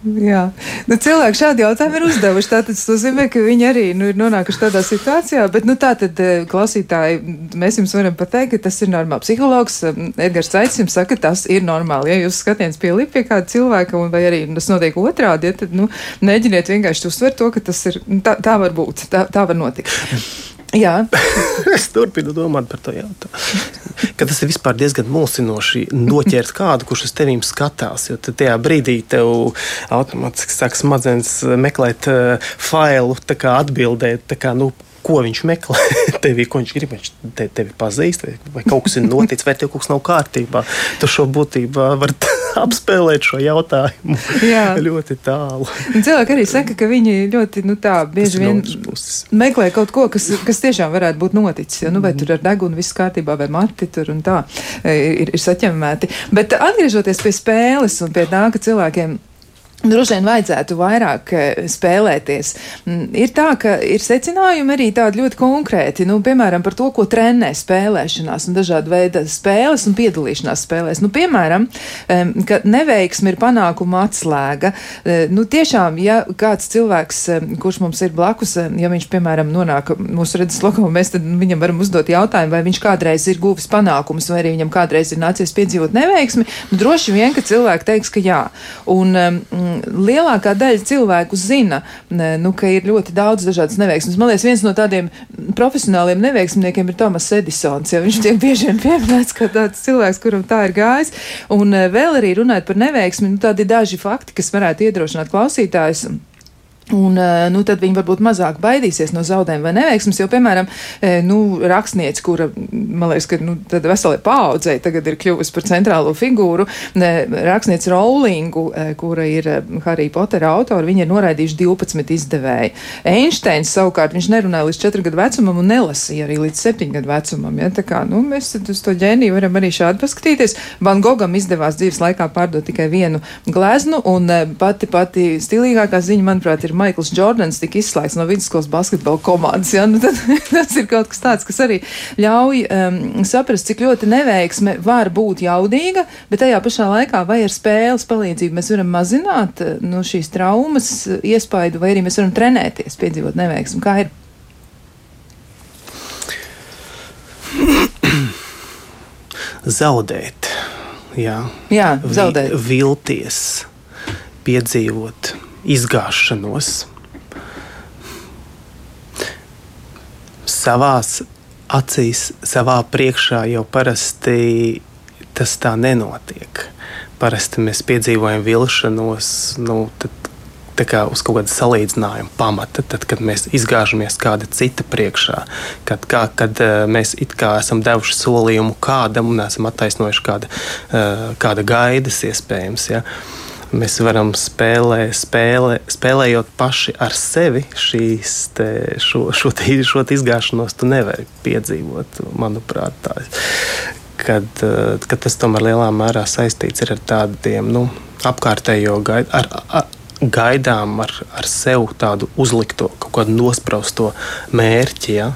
Jā, nu, cilvēki šādi jautājumi ir uzdevuši. Tātad tas nozīmē, ka viņi arī nu, ir nonākuši tādā situācijā. Bet, nu, tā tad, eh, klausītāji, mēs jums varam pateikt, ka tas ir normāli. Psihologs eh, Edgars Caits jums saka, ka tas ir normāli. Ja jūs skatiens pielip pie kāda cilvēka, un vai arī tas notiek otrādi, ja, tad, nu, mēģiniet vienkārši uztvert to, ka tas ir, nu, tā, tā var būt, tā, tā var notikt. Jā. es turpinu domāt par to jautājumu. Ka tas ir diezgan mulsinoši noķert kādu, kurš uz tevi skatās. Jo tajā brīdī tev automātiski sāk smadzenes meklēt uh, failu, atbildēt, kā, nu, ko viņš meklē tevī, ko viņš grib. Viņš te, tevi pazīst, vai, vai kaut kas ir noticis, vai tev kaut kas nav kārtībā. Tu šo būtībā vari apspēlēt šo jautājumu Jā. ļoti tālu. Cilvēki arī saka, ka viņi ļoti nu, tā, bieži vien meklē kaut ko, kas, kas tiešām varētu būt noticis. Ja? Nu, vai tur ar degunu viss kārtībā, vai mati tur un tā e, ir, ir saķemmēti. Bet atgriežoties pie spēles un pie tā, ka cilvēkiem Droši vien vajadzētu vairāk eh, spēlēties. Mm, ir tā, ka ir secinājumi arī tādi ļoti konkrēti, nu, piemēram, par to, ko trenē spēlēšanās un dažāda veida spēles un piedalīšanās spēlēs. Nu, piemēram, ka neveiksmi ir panākuma atslēga. Eh, nu, tiešām, ja kāds cilvēks, kurš mums ir blakus, ja viņš, piemēram, nonāk mūsu redzes lokā, mēs tad viņam varam uzdot jautājumu, vai viņš kādreiz ir guvis panākumus, vai arī viņam kādreiz ir nācies piedzīvot neveiksmi, nu, droši vien, ka cilvēki teiks, ka jā. Un, lielākā daļa cilvēku zina, nu, ka ir ļoti daudz dažādas neveiksmes. Man liekas, viens no tādiem profesionāliem neveiksmniekiem ir Tomas Edisons. Ja viņš tiek bieži vien pieminēts kā tāds cilvēks, kuram tā ir gājis. Un eh, vēl arī runājot par neveiksmi, nu, tādi daži fakti, kas varētu iedrošināt klausītājus. Un, eh, nu, tad viņi varbūt mazāk baidīsies no zaudējuma vai neveiksmes. Jo, piemēram, eh, nu, rakstniece, kura, man liekas, ka nu, veselē paaudzē tagad ir kļuvusi par centrālo figūru, rakstniece Rowlingu, eh, kura ir Harry Pottera autora, viņa ir noraidījuši 12 izdevēji. Einsteins savukārt, viņš nerunāja līdz 4 gadu vecumam un nelasīja arī līdz 7 gadu vecumam. Ja? Tā kā, nu, mēs uz to ģēniju varam arī šādi paskatīties. Van Gogam izdevās dzīves laikā pārdot tikai vienu gleznu, un pati, pati stilīgākā ziņa, manuprāt, ir Maikls Jordans tika izslēgts no vidusskolas basketbola komandas. Ja? Nu, tad, tas ir kaut kas tāds, kas arī ļauj um, saprast, cik ļoti neveiksme var būt jaudīga, bet tajā pašā laikā vai ar spēles palīdzību mēs varam mazināt uh, nu, šīs traumas uh, iespaidu, vai arī mēs varam trenēties, piedzīvot neveiksmi. Kā ir? Zaudēt, jā, jā zaudēt. Vilties, piedzīvot izgāšanos. Savās acīs, savā priekšā jau parasti tas tā nenotiek. Parasti mēs piedzīvojam vilšanos, nu, tad, tā kā uz kaut kāda salīdzinājuma pamata, tad, kad mēs izgāžamies kāda cita priekšā, kad, kā, kad uh, mēs it kā esam devuši solījumu kādam un esam attaisnojuši kāda, uh, kāda gaidas iespējams. Ja? Uh, Mēs varam spēlē, spēlē, spēlējot paši ar sevi šīs, te, šo, šo, te, šo te izgāšanos, tu nevari piedzīvot. Manuprāt, tā, kad, eh, kad tas tomēr lielā mērā saistīts ar tādiem nu, apkārtējo gaidu. Ar, ar, gaidām ar, ar sev tādu uzlikto, kaut kādu nospraustu mērķi. Ja?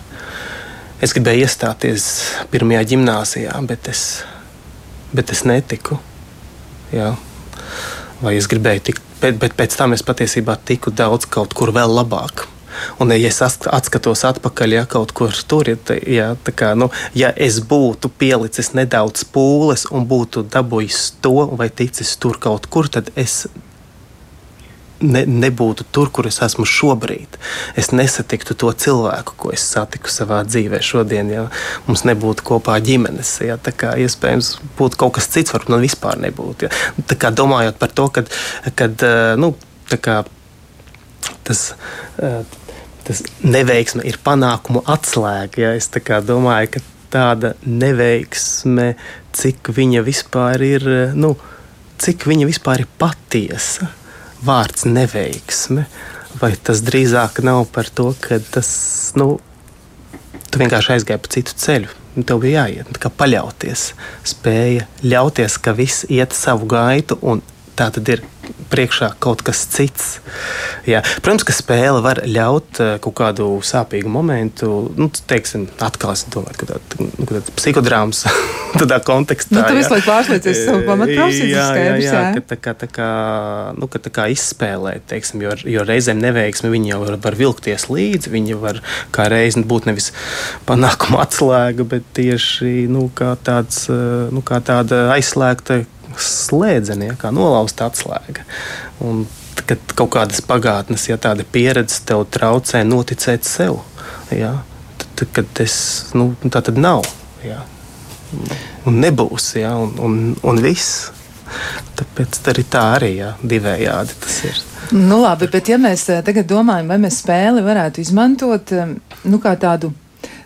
Es gribēju iestāties pirmajā gimnājā, bet es, bet es netiku. Ja? Vai es gribēju tikt, bet, bet pēc tam es patiesībā tiku daudz kaut kur vēl labāk. Un, ja es atskatos atpakaļ, ja kaut kur tur ir, ja, kā, nu, ja es būtu pielicis nedaudz pūles un būtu dabūjis to vai ticis tur kaut kur, tad es ne, nebūtu tur, kur es esmu šobrīd. Es nesatiktu to cilvēku, ko es satiku savā dzīvē šodien, ja mums nebūtu kopā ģimenes. Ja, tā kā iespējams būtu kaut kas cits, varbūt man vispār nebūtu. Ja. Tā kā domājot par to, kad, kad eh, nu, kā, tas. Eh, tas neveiksme ir panākumu atslēga. Ja? Es domāju, ka tāda neveiksme, cik viņa vispār ir, eh, nu, cik viņa vispār ir patiesa vārds neveiksme, vai tas drīzāk nav par to, ka tas, nu, tu vienkārši aizgāji pa citu ceļu. Nu, tev bija jāiet, kā paļauties, spēja ļauties, ka viss iet savu gaitu un tā tad ir priekšā kaut kas cits. Jā. Protams, ka spēle var ļaut eh, kaut kādu sāpīgu momentu, nu, teiksim, atkal es domāju, ka tāds nu, psihodrāmas tādā kontekstā. Nu, tu visu laiku pārslēdzies savu pamatprofesiju. Jā, jā, jā, jā, ka tā kā, tā kā, nu, ka tā kā izspēlēt, teiksim, jo, jo reizēm neveiksmi viņi jau var, var vilkties līdzi, viņi var kā reiz būt nevis panākuma atslēga, bet tieši, nu, kā tāds, eh, nu, kā tāda aizslēgta slēdzeni, ja, kā nolauzta atslēga. Un, kad kaut kādas pagātnes, ja tāda pieredze tev traucē noticēt sev, ja, tad, tad es, nu, tā tad nav. Ja. Un nebūs, ja, un, un, un viss. Tāpēc arī tā arī ja, divējādi tas ir. Nu, labi, bet ja mēs eh, tagad domājam, vai mēs spēli varētu izmantot eh, nu, kā tādu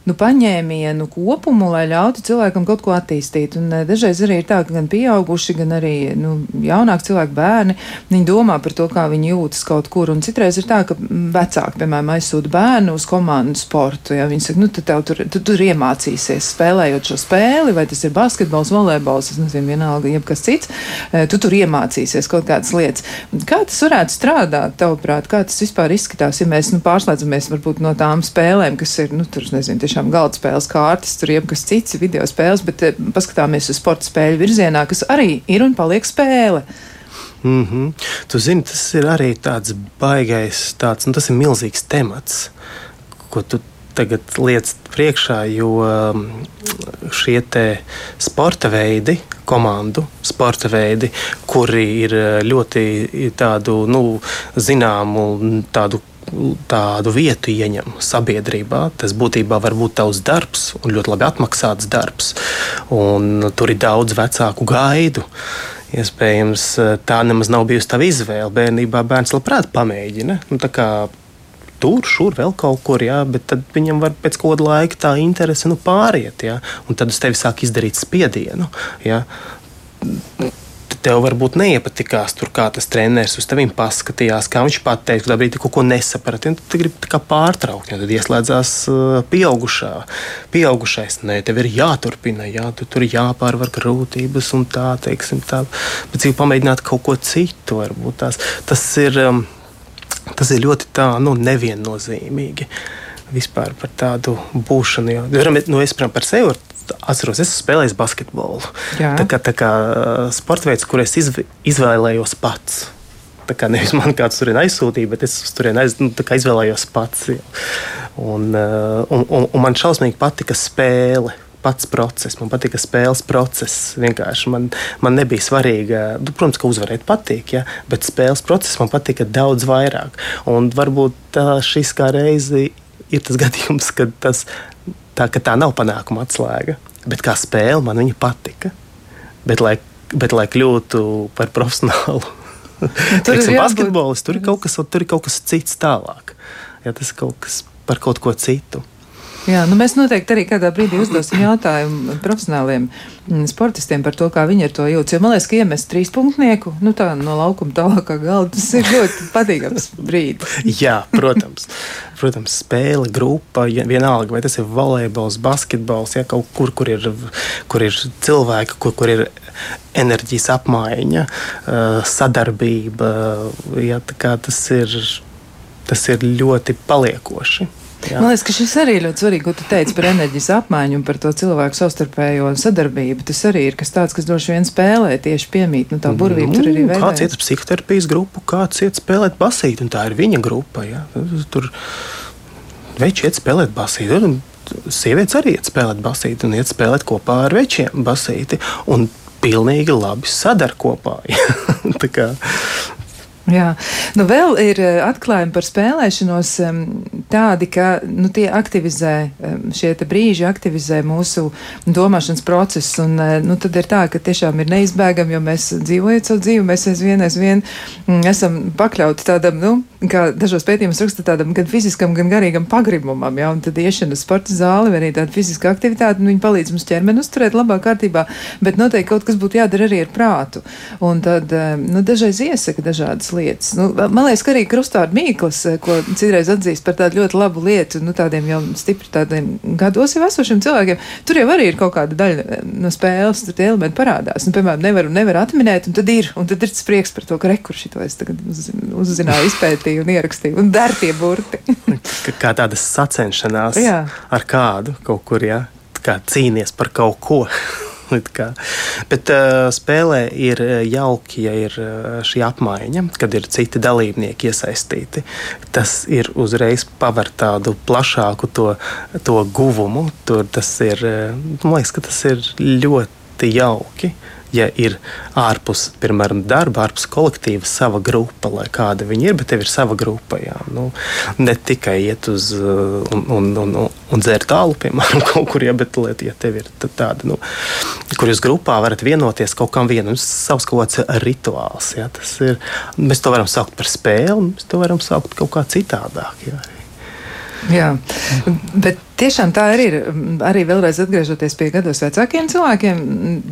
nu, paņēmienu kopumu, lai ļautu cilvēkam kaut ko attīstīt. Un eh, dažreiz arī ir tā, ka gan pieauguši, gan arī nu, jaunāki cilvēki, bērni, viņi domā par to, kā viņi jūtas kaut kur. Un citreiz ir tā, ka vecāki, piemēram, aizsūta bērnu uz komandu sportu. Ja viņi saka, nu, tu, tur, tu tur iemācīsies spēlējot šo spēli, vai tas ir basketbols, volejbols, es nezinu, vienalga, jebkas cits, eh, tu tur iemācīsies kaut kādas lietas. Kā tas varētu strādāt, tavuprāt, kā tas vispār izskatās, ja mēs nu, pārslēdzamies varbūt no tām spēlēm, kas ir, nu, tur, nezinu, tiešām galda spēles kārtas, tur jebkas cits video spēles, bet eh, paskatāmies uz sporta spēļu virzienā, kas arī ir un paliek spēle. Mm -hmm. Tu zini, tas ir arī tāds baigais, tāds, nu, milzīgs temats, ko tu tagad liec priekšā, jo um, šie sporta veidi, komandu sporta veidi, kuri ir uh, ļoti tādu, nu, zināmu, tādu tādu vietu ieņem sabiedrībā. Tas būtībā var būt tavs darbs un ļoti labi apmaksāts darbs. Un tur ir daudz vecāku gaidu. Iespējams, tā nemaz nav bijusi tava izvēle. Bērnībā bērns labprāt pamēģina. Nu, tur, šur, vēl kaut kur, jā, bet tad viņam var pēc kāda laika tā interese nu, pāriet. Jā, un tad uz tevi sāk izdarīt spiedienu. Jā tev varbūt neiepatikās tur, kā tas treneris uz tevi paskatījās, kā viņš pateica, ka brīdī kaut ko nesaprati. Tu gribi pārtraukt, ja tad ieslēdzās uh, pieaugušā. Pieaugušais, nē, tev ir jāturpina, jā, tu tur jāpārvar grūtības un tā, teiksim, tā. Bet dzīvi pamēģināt kaut ko citu, varbūt tās. Tas ir, um, tas ir ļoti tā, nu, neviennozīmīgi vispār par tādu būšanu. Jo, nu, es par sevi atceros, es spēlēju basketbolu. Jā. Tā kā, tā kā sporta veids, kur es izv izvēlējos pats. Tā kā nevis man kāds tur aizsūtīja, bet es tur aiz, nu, izvēlējos pats. Un, un, un, un man šausmīgi patika spēle pats process, man patika spēles process. Vienkārši man, man nebija svarīgi, nu, protams, ka uzvarēt patīk, ja, bet spēles process man patika daudz vairāk. Un varbūt šis kā reizi ir tas gadījums, kad tas tā, tā nav panākuma atslēga, bet kā spēle man viņa patika. Bet, lai, bet, lai kļūtu par profesionālu teiksim, basketbolistu, tur, ir kaut kas, tur ir kaut kas cits tālāk. Ja, tas ir kaut kas par kaut ko citu. Jā, nu mēs noteikti arī kādā brīdī uzdosim jautājumu profesionāliem mm, sportistiem par to, kā viņi ar to jūtas. Jo man liekas, ka iemest trīs punktnieku nu, tā, no laukuma tālākā galda, tas ir ļoti patīkams brīdis. Jā, protams. Protams, spēle, grupa, vienalga, vai tas ir volejbols, basketbols, ja kaut kur, kur ir, kur ir cilvēki, kur, kur ir enerģijas apmaiņa, sadarbība. Ja, tas, ir, tas ir ļoti paliekoši. Jā. Man liekas, ka šis arī ir ļoti svarīgi, ko tu teici par enerģijas apmaiņu un par to cilvēku savstarpējo sadarbību. Tas arī ir kas tāds, kas droši vien spēlē tieši piemīt. Nu, tā burvība nu, tur arī veidojas. Kāds iet psihoterapijas grupu, kāds iet spēlēt basīt, un tā ir viņa grupa. Ja? Tur veči iet spēlēt basīt. Un sievietes arī iet spēlēt basīti un iet spēlēt kopā ar večiem basīti. Un pilnīgi labi sadar kopā. Ja? Jā, nu vēl ir eh, atklājumi par spēlēšanos tādi, ka nu, tie aktivizē, šie brīži aktivizē mūsu domāšanas procesu, un eh, nu, tad ir tā, ka tiešām ir neizbēgami, jo mēs dzīvojot savu dzīvi, mēs aizvien, aizvien mm, esam pakļauti tādam, nu, kā dažos pētījumos raksta tādam gan fiziskam, gan garīgam pagrimumam, ja, un tad iešana sporta zāle vai arī tāda fiziska aktivitāte, nu, viņi palīdz mums ķermeni uzturēt labā kārtībā, bet noteikti kaut kas būtu jādara arī ar prātu. Un tad, nu, dažreiz iesaka dažādas lietas. Nu, man liekas, ka arī krustvārdu mīklas, ko citreiz atzīst par tādu ļoti labu lietu, nu, tādiem jau stipri tādiem gados jau esošiem cilvēkiem, tur jau arī ir kaut kāda daļa no spēles, tur tie elementi parādās. Nu, piemēram, nevaru, nevaru atminēt, un tad ir, un tad ir tas prieks par to, ka rekurši to es tagad uzzināju, izpētīju un ierakstīju, un der tie burti. kā tāda sacenšanās jā. ar kādu kaut kur, jā, kā cīnies par kaut ko. Bet uh, spēlē ir jauki, ja ir šī apmaiņa, kad ir citi dalībnieki iesaistīti. Tas ir uzreiz paver tādu plašāku to, to guvumu. Tur tas ir, man liekas, ka tas ir ļoti jauki. Ja ir ārpus, piemēram, darba, ārpus kolektīva sava grupa, lai kāda viņa ir, bet tev ir sava grupa. Jā. Nu, ne tikai iet uz uh, un, un, un, un dzērt tālu, piemēram, kaut kur, ja, bet liet, ja tev ir tāda, nu, kur jūs grupā varat vienoties kaut kam vienam, savs kaut kāds rituāls. Jā, ir, mēs to varam saukt par spēli, mēs to varam saukt kaut kā citādāk. Jā. Jā, bet tiešām tā arī ir. Arī vēlreiz atgriežoties pie gados vecākiem cilvēkiem,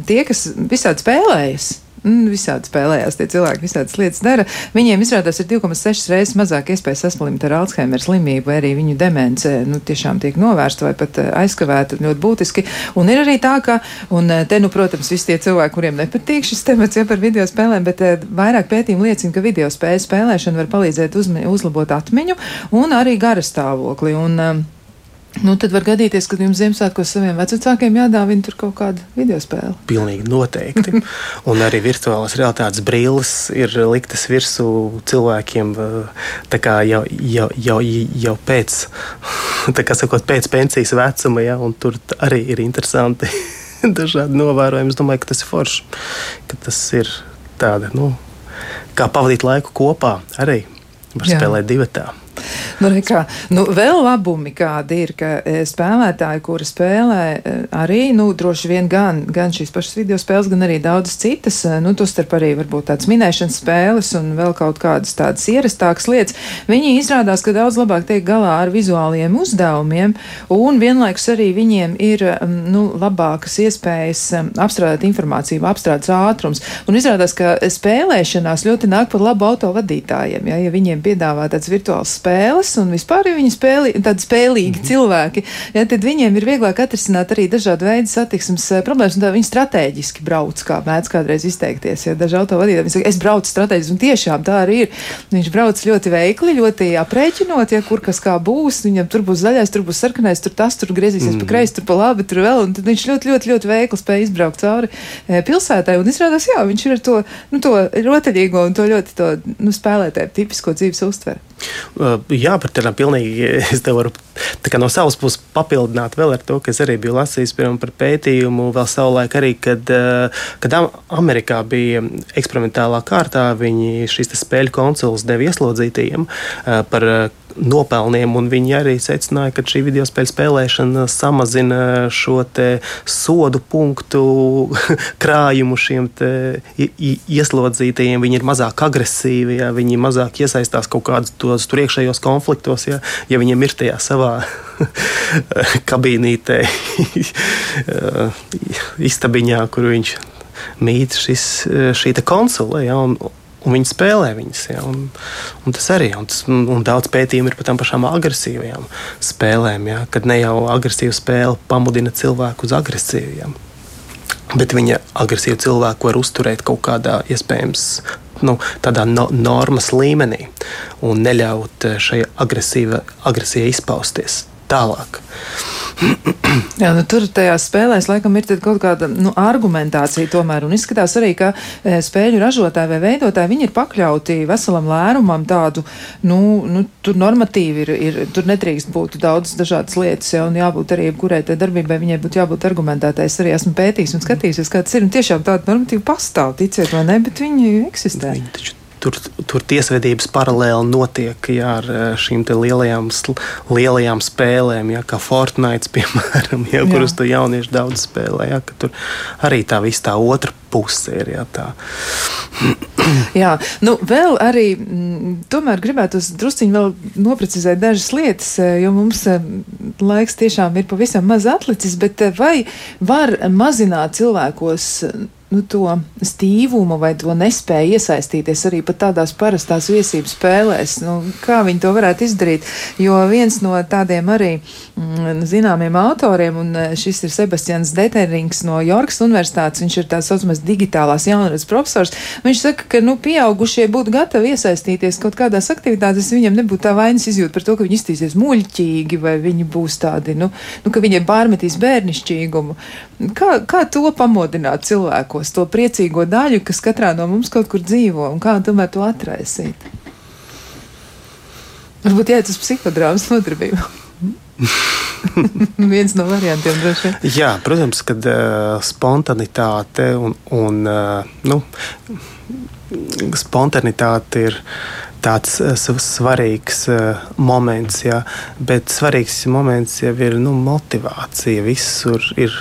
tie, kas visādi spēlējas. Mm, visādi spēlējās, tie cilvēki visādas lietas dara. Viņiem izrādās ir 2,6 reizes mazāk iespēja saslimt ar Alzheimer slimību, vai arī viņu demence nu, tiešām tiek novērsta vai pat eh, aizkavēta ļoti būtiski. Un ir arī tā, ka, un eh, te, nu, protams, visi tie cilvēki, kuriem nepatīk šis temats jau par video spēlēm, bet eh, vairāk pētījumi liecina, ka video spēļu spēlēšana var palīdzēt uzlabot atmiņu un arī garastāvokli. Un, Nu, tad var gadīties, ka jums Ziemassvētkos saviem vecākiem jādāvina tur kaut kāda video spēle. Pilnīgi noteikti. un arī virtuālās realitātes brilles ir liktas virsū cilvēkiem jau, jau, jau, jau pēc, sakot, pēc pensijas vecuma. Ja, tur arī ir interesanti dažādi novērojumi. Es domāju, ka tas ir forši, ka tas ir tāda, nu, kā pavadīt laiku kopā arī var Jā. spēlēt divatā. Nu, kā, nu, vēl labumi kādi ir, ka e, spēlētāji, kuri spēlē e, arī, nu, droši vien gan, gan šīs pašas video spēles, gan arī daudzas citas, e, nu, tostarp arī varbūt tādas minēšanas spēles un vēl kaut kādas tādas ierastākas lietas, viņi izrādās, ka daudz labāk tiek galā ar vizuāliem uzdevumiem, un vienlaikus arī viņiem ir, nu, labākas iespējas apstrādāt informāciju, apstrādes ātrums, un izrādās, ka spēlēšanās ļoti nāk par labu autovadītājiem, ja, ja viņiem piedāvā tāds virtuāls spēles, spēles, un vispār viņi spēli, tādi spēlīgi mm -hmm. cilvēki, ja, tad viņiem ir vieglāk atrisināt arī dažādu veidu satiksmes eh, problēmas, un tā viņi strateģiski brauc, kā mēdz kādreiz izteikties. Ja daži autovadītāji saka, es braucu strateģiski, un tiešām tā arī ir. Viņš brauc ļoti veikli, ļoti aprēķinot, ja kur kas kā būs, viņam tur būs zaļais, tur būs sarkanais, tur tas, tur griezīsies mm -hmm. pa kreisi, tur pa labi, tur vēl, un tad viņš ļoti, ļoti, ļoti veikli spēja izbraukt cauri e, pilsētai, un izrādās, jā, viņš ir ar to, nu, to rotaļīgo un to ļoti to, nu, spēlētāju tipisko dzīves uztveri. Uh, jā, par tādām pilnīgi es te varu no savas puses papildināt vēl ar to, ka es arī biju lasījis par pētījumu vēl savulaik arī, kad, uh, kad Amerikā bija eksperimentālā kārtā, viņi šīs spēļu konsoles deva ieslodzītajiem uh, par nopelniem, un viņi arī secināja, ka šī video spēļu spēlēšana samazina šo sodu punktu krājumu šiem ieslodzītajiem. Viņi ir mazāk agresīvi, ja viņi mazāk iesaistās kaut kādos tos iekšējos konfliktos, ja, ja viņiem ir tajā savā kabīnītē, istabiņā, kur viņš mīt šis, šī konsole. Ja, un, Un viņi spēlē viņas. Ja, un, un tas arī un, tas, un daudz pētījumu ir par tām pašām agresīvajām spēlēm. Ja, kad ne jau agresīva spēle pamudina cilvēku uz agresīviem, bet viņa agresīvu cilvēku var uzturēt kaut kādā iespējams. Nu, tādā no, normas līmenī un neļaut šai agresijai izpausties tālāk. Jā, nu, tur tajās spēlēs laikam ir kaut kāda nu, argumentācija tomēr, un izskatās arī, ka e, spēļu ražotāji vai veidotāji, viņi ir pakļauti veselam lērumam tādu, nu, nu tur normatīvi ir, ir, tur nedrīkst būt daudz dažādas lietas, ja, un jābūt arī kurai tai darbībai, viņai būtu jābūt argumentētai. Es arī esmu pētījis un skatījies, kā tas ir, un tiešām tāda normatīva pastāv, ticiet vai ne, bet viņi eksistē. Viņi taču tur, tur tiesvedības paralēli notiek jā, ar eh, šīm lielajām, lielajām spēlēm, jā, kā Fortnite, piemēram, jā, jā. kuras tur jaunieši daudz spēlē. Jā, tur arī tā visa tā otra puse ir. Jā, tā. Jā, nu vēl arī m, mm, tomēr gribētu drusciņi vēl noprecizēt dažas lietas, eh, jo mums eh, laiks tiešām ir pavisam maz atlicis, bet vai var mazināt cilvēkos nu, to stīvumu vai to nespēju iesaistīties arī pat tādās parastās viesības spēlēs. Nu, kā viņi to varētu izdarīt? Jo viens no tādiem arī mm, zināmiem autoriem, un eh, šis ir Sebastians Deterings no Jorkas Universitātes, viņš ir tās saucamais digitālās jaunradas profesors. Viņš saka, ka nu, pieaugušie būtu gatavi iesaistīties kaut kādās aktivitātēs, viņiem nebūtu tā vainas izjūta par to, ka viņi iztīsies muļķīgi vai viņi būs tādi, nu, nu ka viņiem pārmetīs bērnišķīgumu. Kā, kā to pamodināt cilvēkos, to priecīgo daļu, kas katrā no mums kaut kur dzīvo, un kā tomēr to atraisīt? Varbūt jāiet uz psihodrāmas nodarbību. Viens no variantiem droši vien. Jā, protams, kad uh, spontanitāte un, un uh, nu, spontanitāte ir tāds uh, svarīgs uh, moments, jā, bet svarīgs moments jau ir nu, motivācija. Visur ir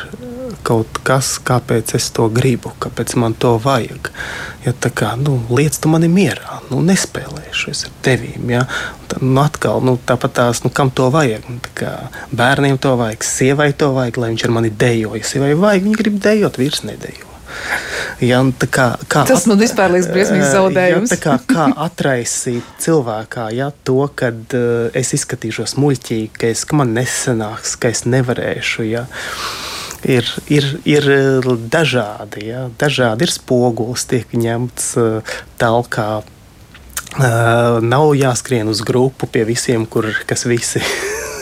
kaut kas, kāpēc es to gribu, kāpēc man to vajag. Ja, tā kā nu, lietas tu mani mierā, nu, nespēlējušies ar tevīm. Ja. Tā, nu, atkal, nu, tāpat tās, nu, kam to vajag? Nu, kā, bērniem to vajag, sievai to vajag, lai viņš ar mani dejo. Ja sievai vajag, viņa grib dejot, vīrs nedejo. Ja, kā, kā Tas man vispār liekas briesmīgs zaudējums. Ja, kā, kā atraisīt cilvēkā ja, to, ka uh, es izskatīšos muļķīgi, ka, es, ka man nesanāks, ka es nevarēšu. Ja. Uh, ir, ir, ir dažādi. Ja? Dažādi ir spogulis, tiek ņemts talkā. Uh, nav jāskrien uz grupu pie visiem, kur, kas visi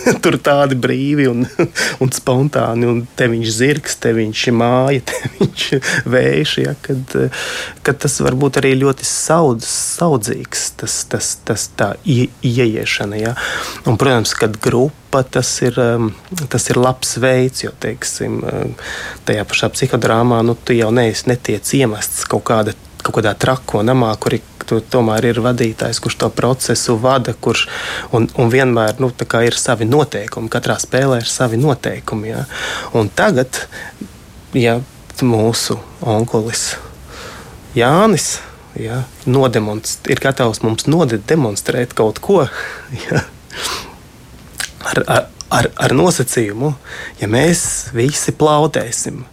tur tādi brīvi un, un spontāni. Un te viņš zirgs, te viņš māja, te viņš vējš. Ja, kad, kad tas var būt arī ļoti saudz, saudzīgs, tas, tas, tas tā ie, ieiešana. Ja. Un, protams, kad grupa tas ir, um, tas ir labs veids, jo teiksim, um, tajā pašā psihodrāmā nu, tu jau neesi netiec iemests kaut kāda kaut kādā trako namā, kur tu tomēr ir vadītājs, kurš to procesu vada, kurš un, un vienmēr nu, ir savi noteikumi. Katrā spēlē ir savi noteikumi. Ja? Un tagad, ja mūsu onkulis Jānis ja, ir gatavs mums nodemonstrēt kaut ko. Ja, ar, ar, ar, ar nosacījumu, ja mēs visi plaudēsim,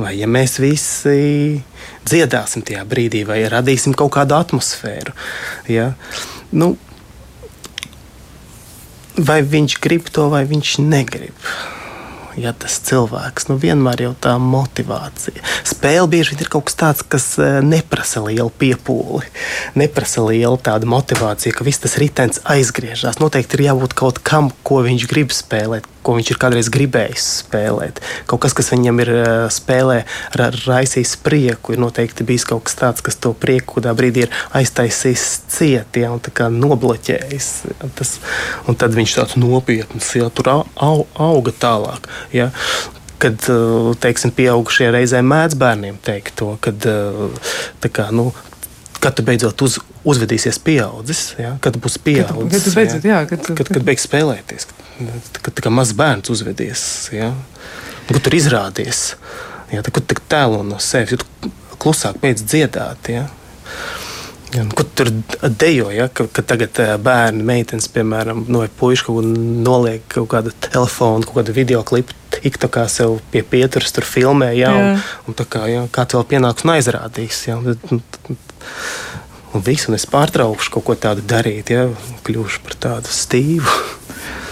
vai ja mēs visi dziedāsim tajā brīdī, vai radīsim kaut kādu atmosfēru. Ja? Nu, vai viņš grib to, vai viņš negrib ja tas cilvēks nu, vienmēr jau tā motivācija. Spēle bieži ir kaut kas tāds, kas e, neprasa lielu piepūli, neprasa lielu tādu motivāciju, ka viss tas ritenis aizgriežas. Noteikti ir jābūt kaut kam, ko viņš grib spēlēt, ko viņš ir kādreiz gribējis spēlēt. Kaut kas, kas viņam ir e, spēlē, ra raisījis prieku, ir noteikti bijis kaut kas tāds, kas to prieku kādā brīdī ir aiztaisījis cieti ja, un nobloķējis. Ja, tas, un tad viņš tāds nopietns, ja tur au, auga tālāk. Ja? kad teiksim, pieaugušie reizē mēdz bērniem teikt to, kad, kā, nu, kad tu beidzot uz, uzvedīsies pieaudzis, ja? kad būs pieaudzis. Kad, kad, beidzot, jā, kad, tu, kad, kad beigs spēlēties, kad, kad kā mazs bērns uzvedies, ja? kad tur izrādies, ja? tad, kad tu tēlo no sevis, tu klusāk beidz dziedāt. Ja? Ja, nu, ko tur dejo, ja, ka, ka tagad bērni, meitenes, piemēram, no nu, puikas kaut ko noliek kaut kādu telefonu, kaut kādu video klipu, TikTokā sev pie pieturas, tur filmē, ja, un, un tā kā, ja, kā vēl pienāks un aizrādīs. Ja, un, un visu, un es pārtraukšu kaut ko tādu darīt, ja, kļūšu par tādu stīvu.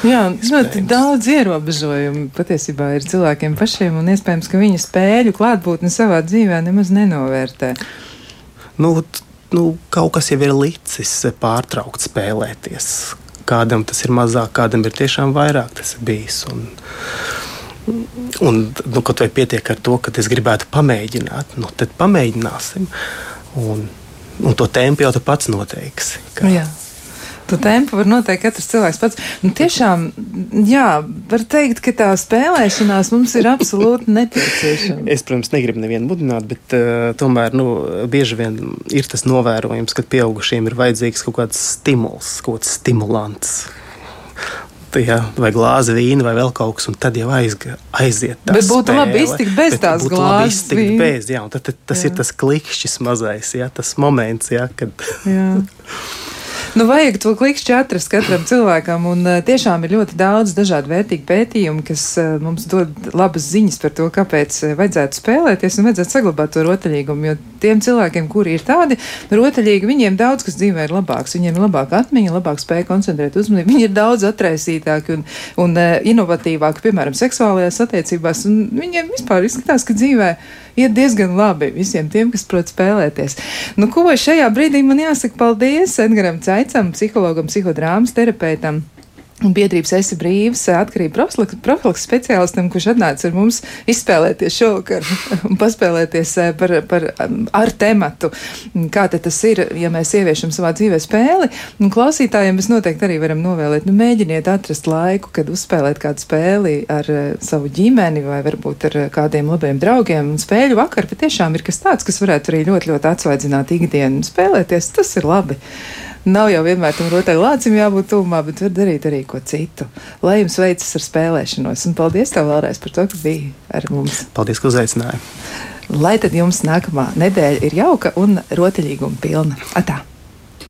Jā, ļoti daudz ierobežojumu patiesībā ir cilvēkiem pašiem, un iespējams, ka viņa spēļu klātbūtni savā dzīvē nemaz nenovērtē. Nu, nu, kaut kas jau ir licis pārtraukt spēlēties. Kādam tas ir mazāk, kādam ir tiešām vairāk tas bijis. Un, un nu, kaut vai pietiek ar to, ka es gribētu pamēģināt, nu, tad pamēģināsim. Un, un to tempu jau tu pats noteiksi. Kā. Jā. To tempu var noteikt katrs cilvēks pats. Nu, tiešām, jā, var teikt, ka tā spēlēšanās mums ir absolūti nepieciešama. Es, protams, negribu nevienu mudināt, bet uh, tomēr nu, bieži vien ir tas novērojums, ka pieaugušiem ir vajadzīgs kaut kāds stimuls, kaut kāds stimulants. Ja, vai glāzi vīna, vai vēl kaut kas, un tad jau aizga, aiziet. Bet būtu spēle, labi iztikt bez tās glāzes. Bez, jā, tad, tas jā. ir tas klikšķis mazais, jā, tas moments, jā, kad. Jā. Nu, vajag to klikšķi atrast katram cilvēkam, un uh, tiešām ir ļoti daudz dažādu vērtīgu pētījumu, kas uh, mums dod labas ziņas par to, kāpēc uh, vajadzētu spēlēties un vajadzētu saglabāt to rotaļīgumu. Jo tiem cilvēkiem, kuri ir tādi rotaļīgi, viņiem daudz kas dzīvē ir labāks. Viņiem ir labāka atmiņa, labāk spēja koncentrēt uzmanību. Viņi ir daudz atraisītāki un, un inovatīvāki, piemēram, seksuālajās attiecībās, viņiem vispār izskatās, ka dzīvē iet diezgan labi visiem tiem, kas prot spēlēties. Nu, ko šajā brīdī man jāsaka paldies Edgaram Caicam, psihologam, psihodrāmas terapeitam un biedrības esi brīvs atkarību profilaks speciālistam, kurš atnāca ar mums izspēlēties šovakar un paspēlēties par, par, ar tematu, kā tas ir, ja mēs ieviešam savā dzīvē spēli. Un klausītājiem mēs noteikti arī varam novēlēt, nu mēģiniet atrast laiku, kad uzspēlēt kādu spēli ar savu ģimeni vai varbūt ar kādiem labiem draugiem. Un spēļu vakar patiešām ir kas tāds, kas varētu arī ļoti, ļoti atsvaidzināt ikdienu un spēlēties. Tas ir labi. Nav jau vienmēr tam rotaļu lācim jābūt tuvumā, bet var darīt arī ko citu. Lai jums veicas ar spēlēšanos. Un paldies tev vēlreiz par to, ka biji ar mums. Paldies, ka uzaicināji. Lai tad jums nākamā nedēļa ir jauka un rotaļīguma pilna. Atā!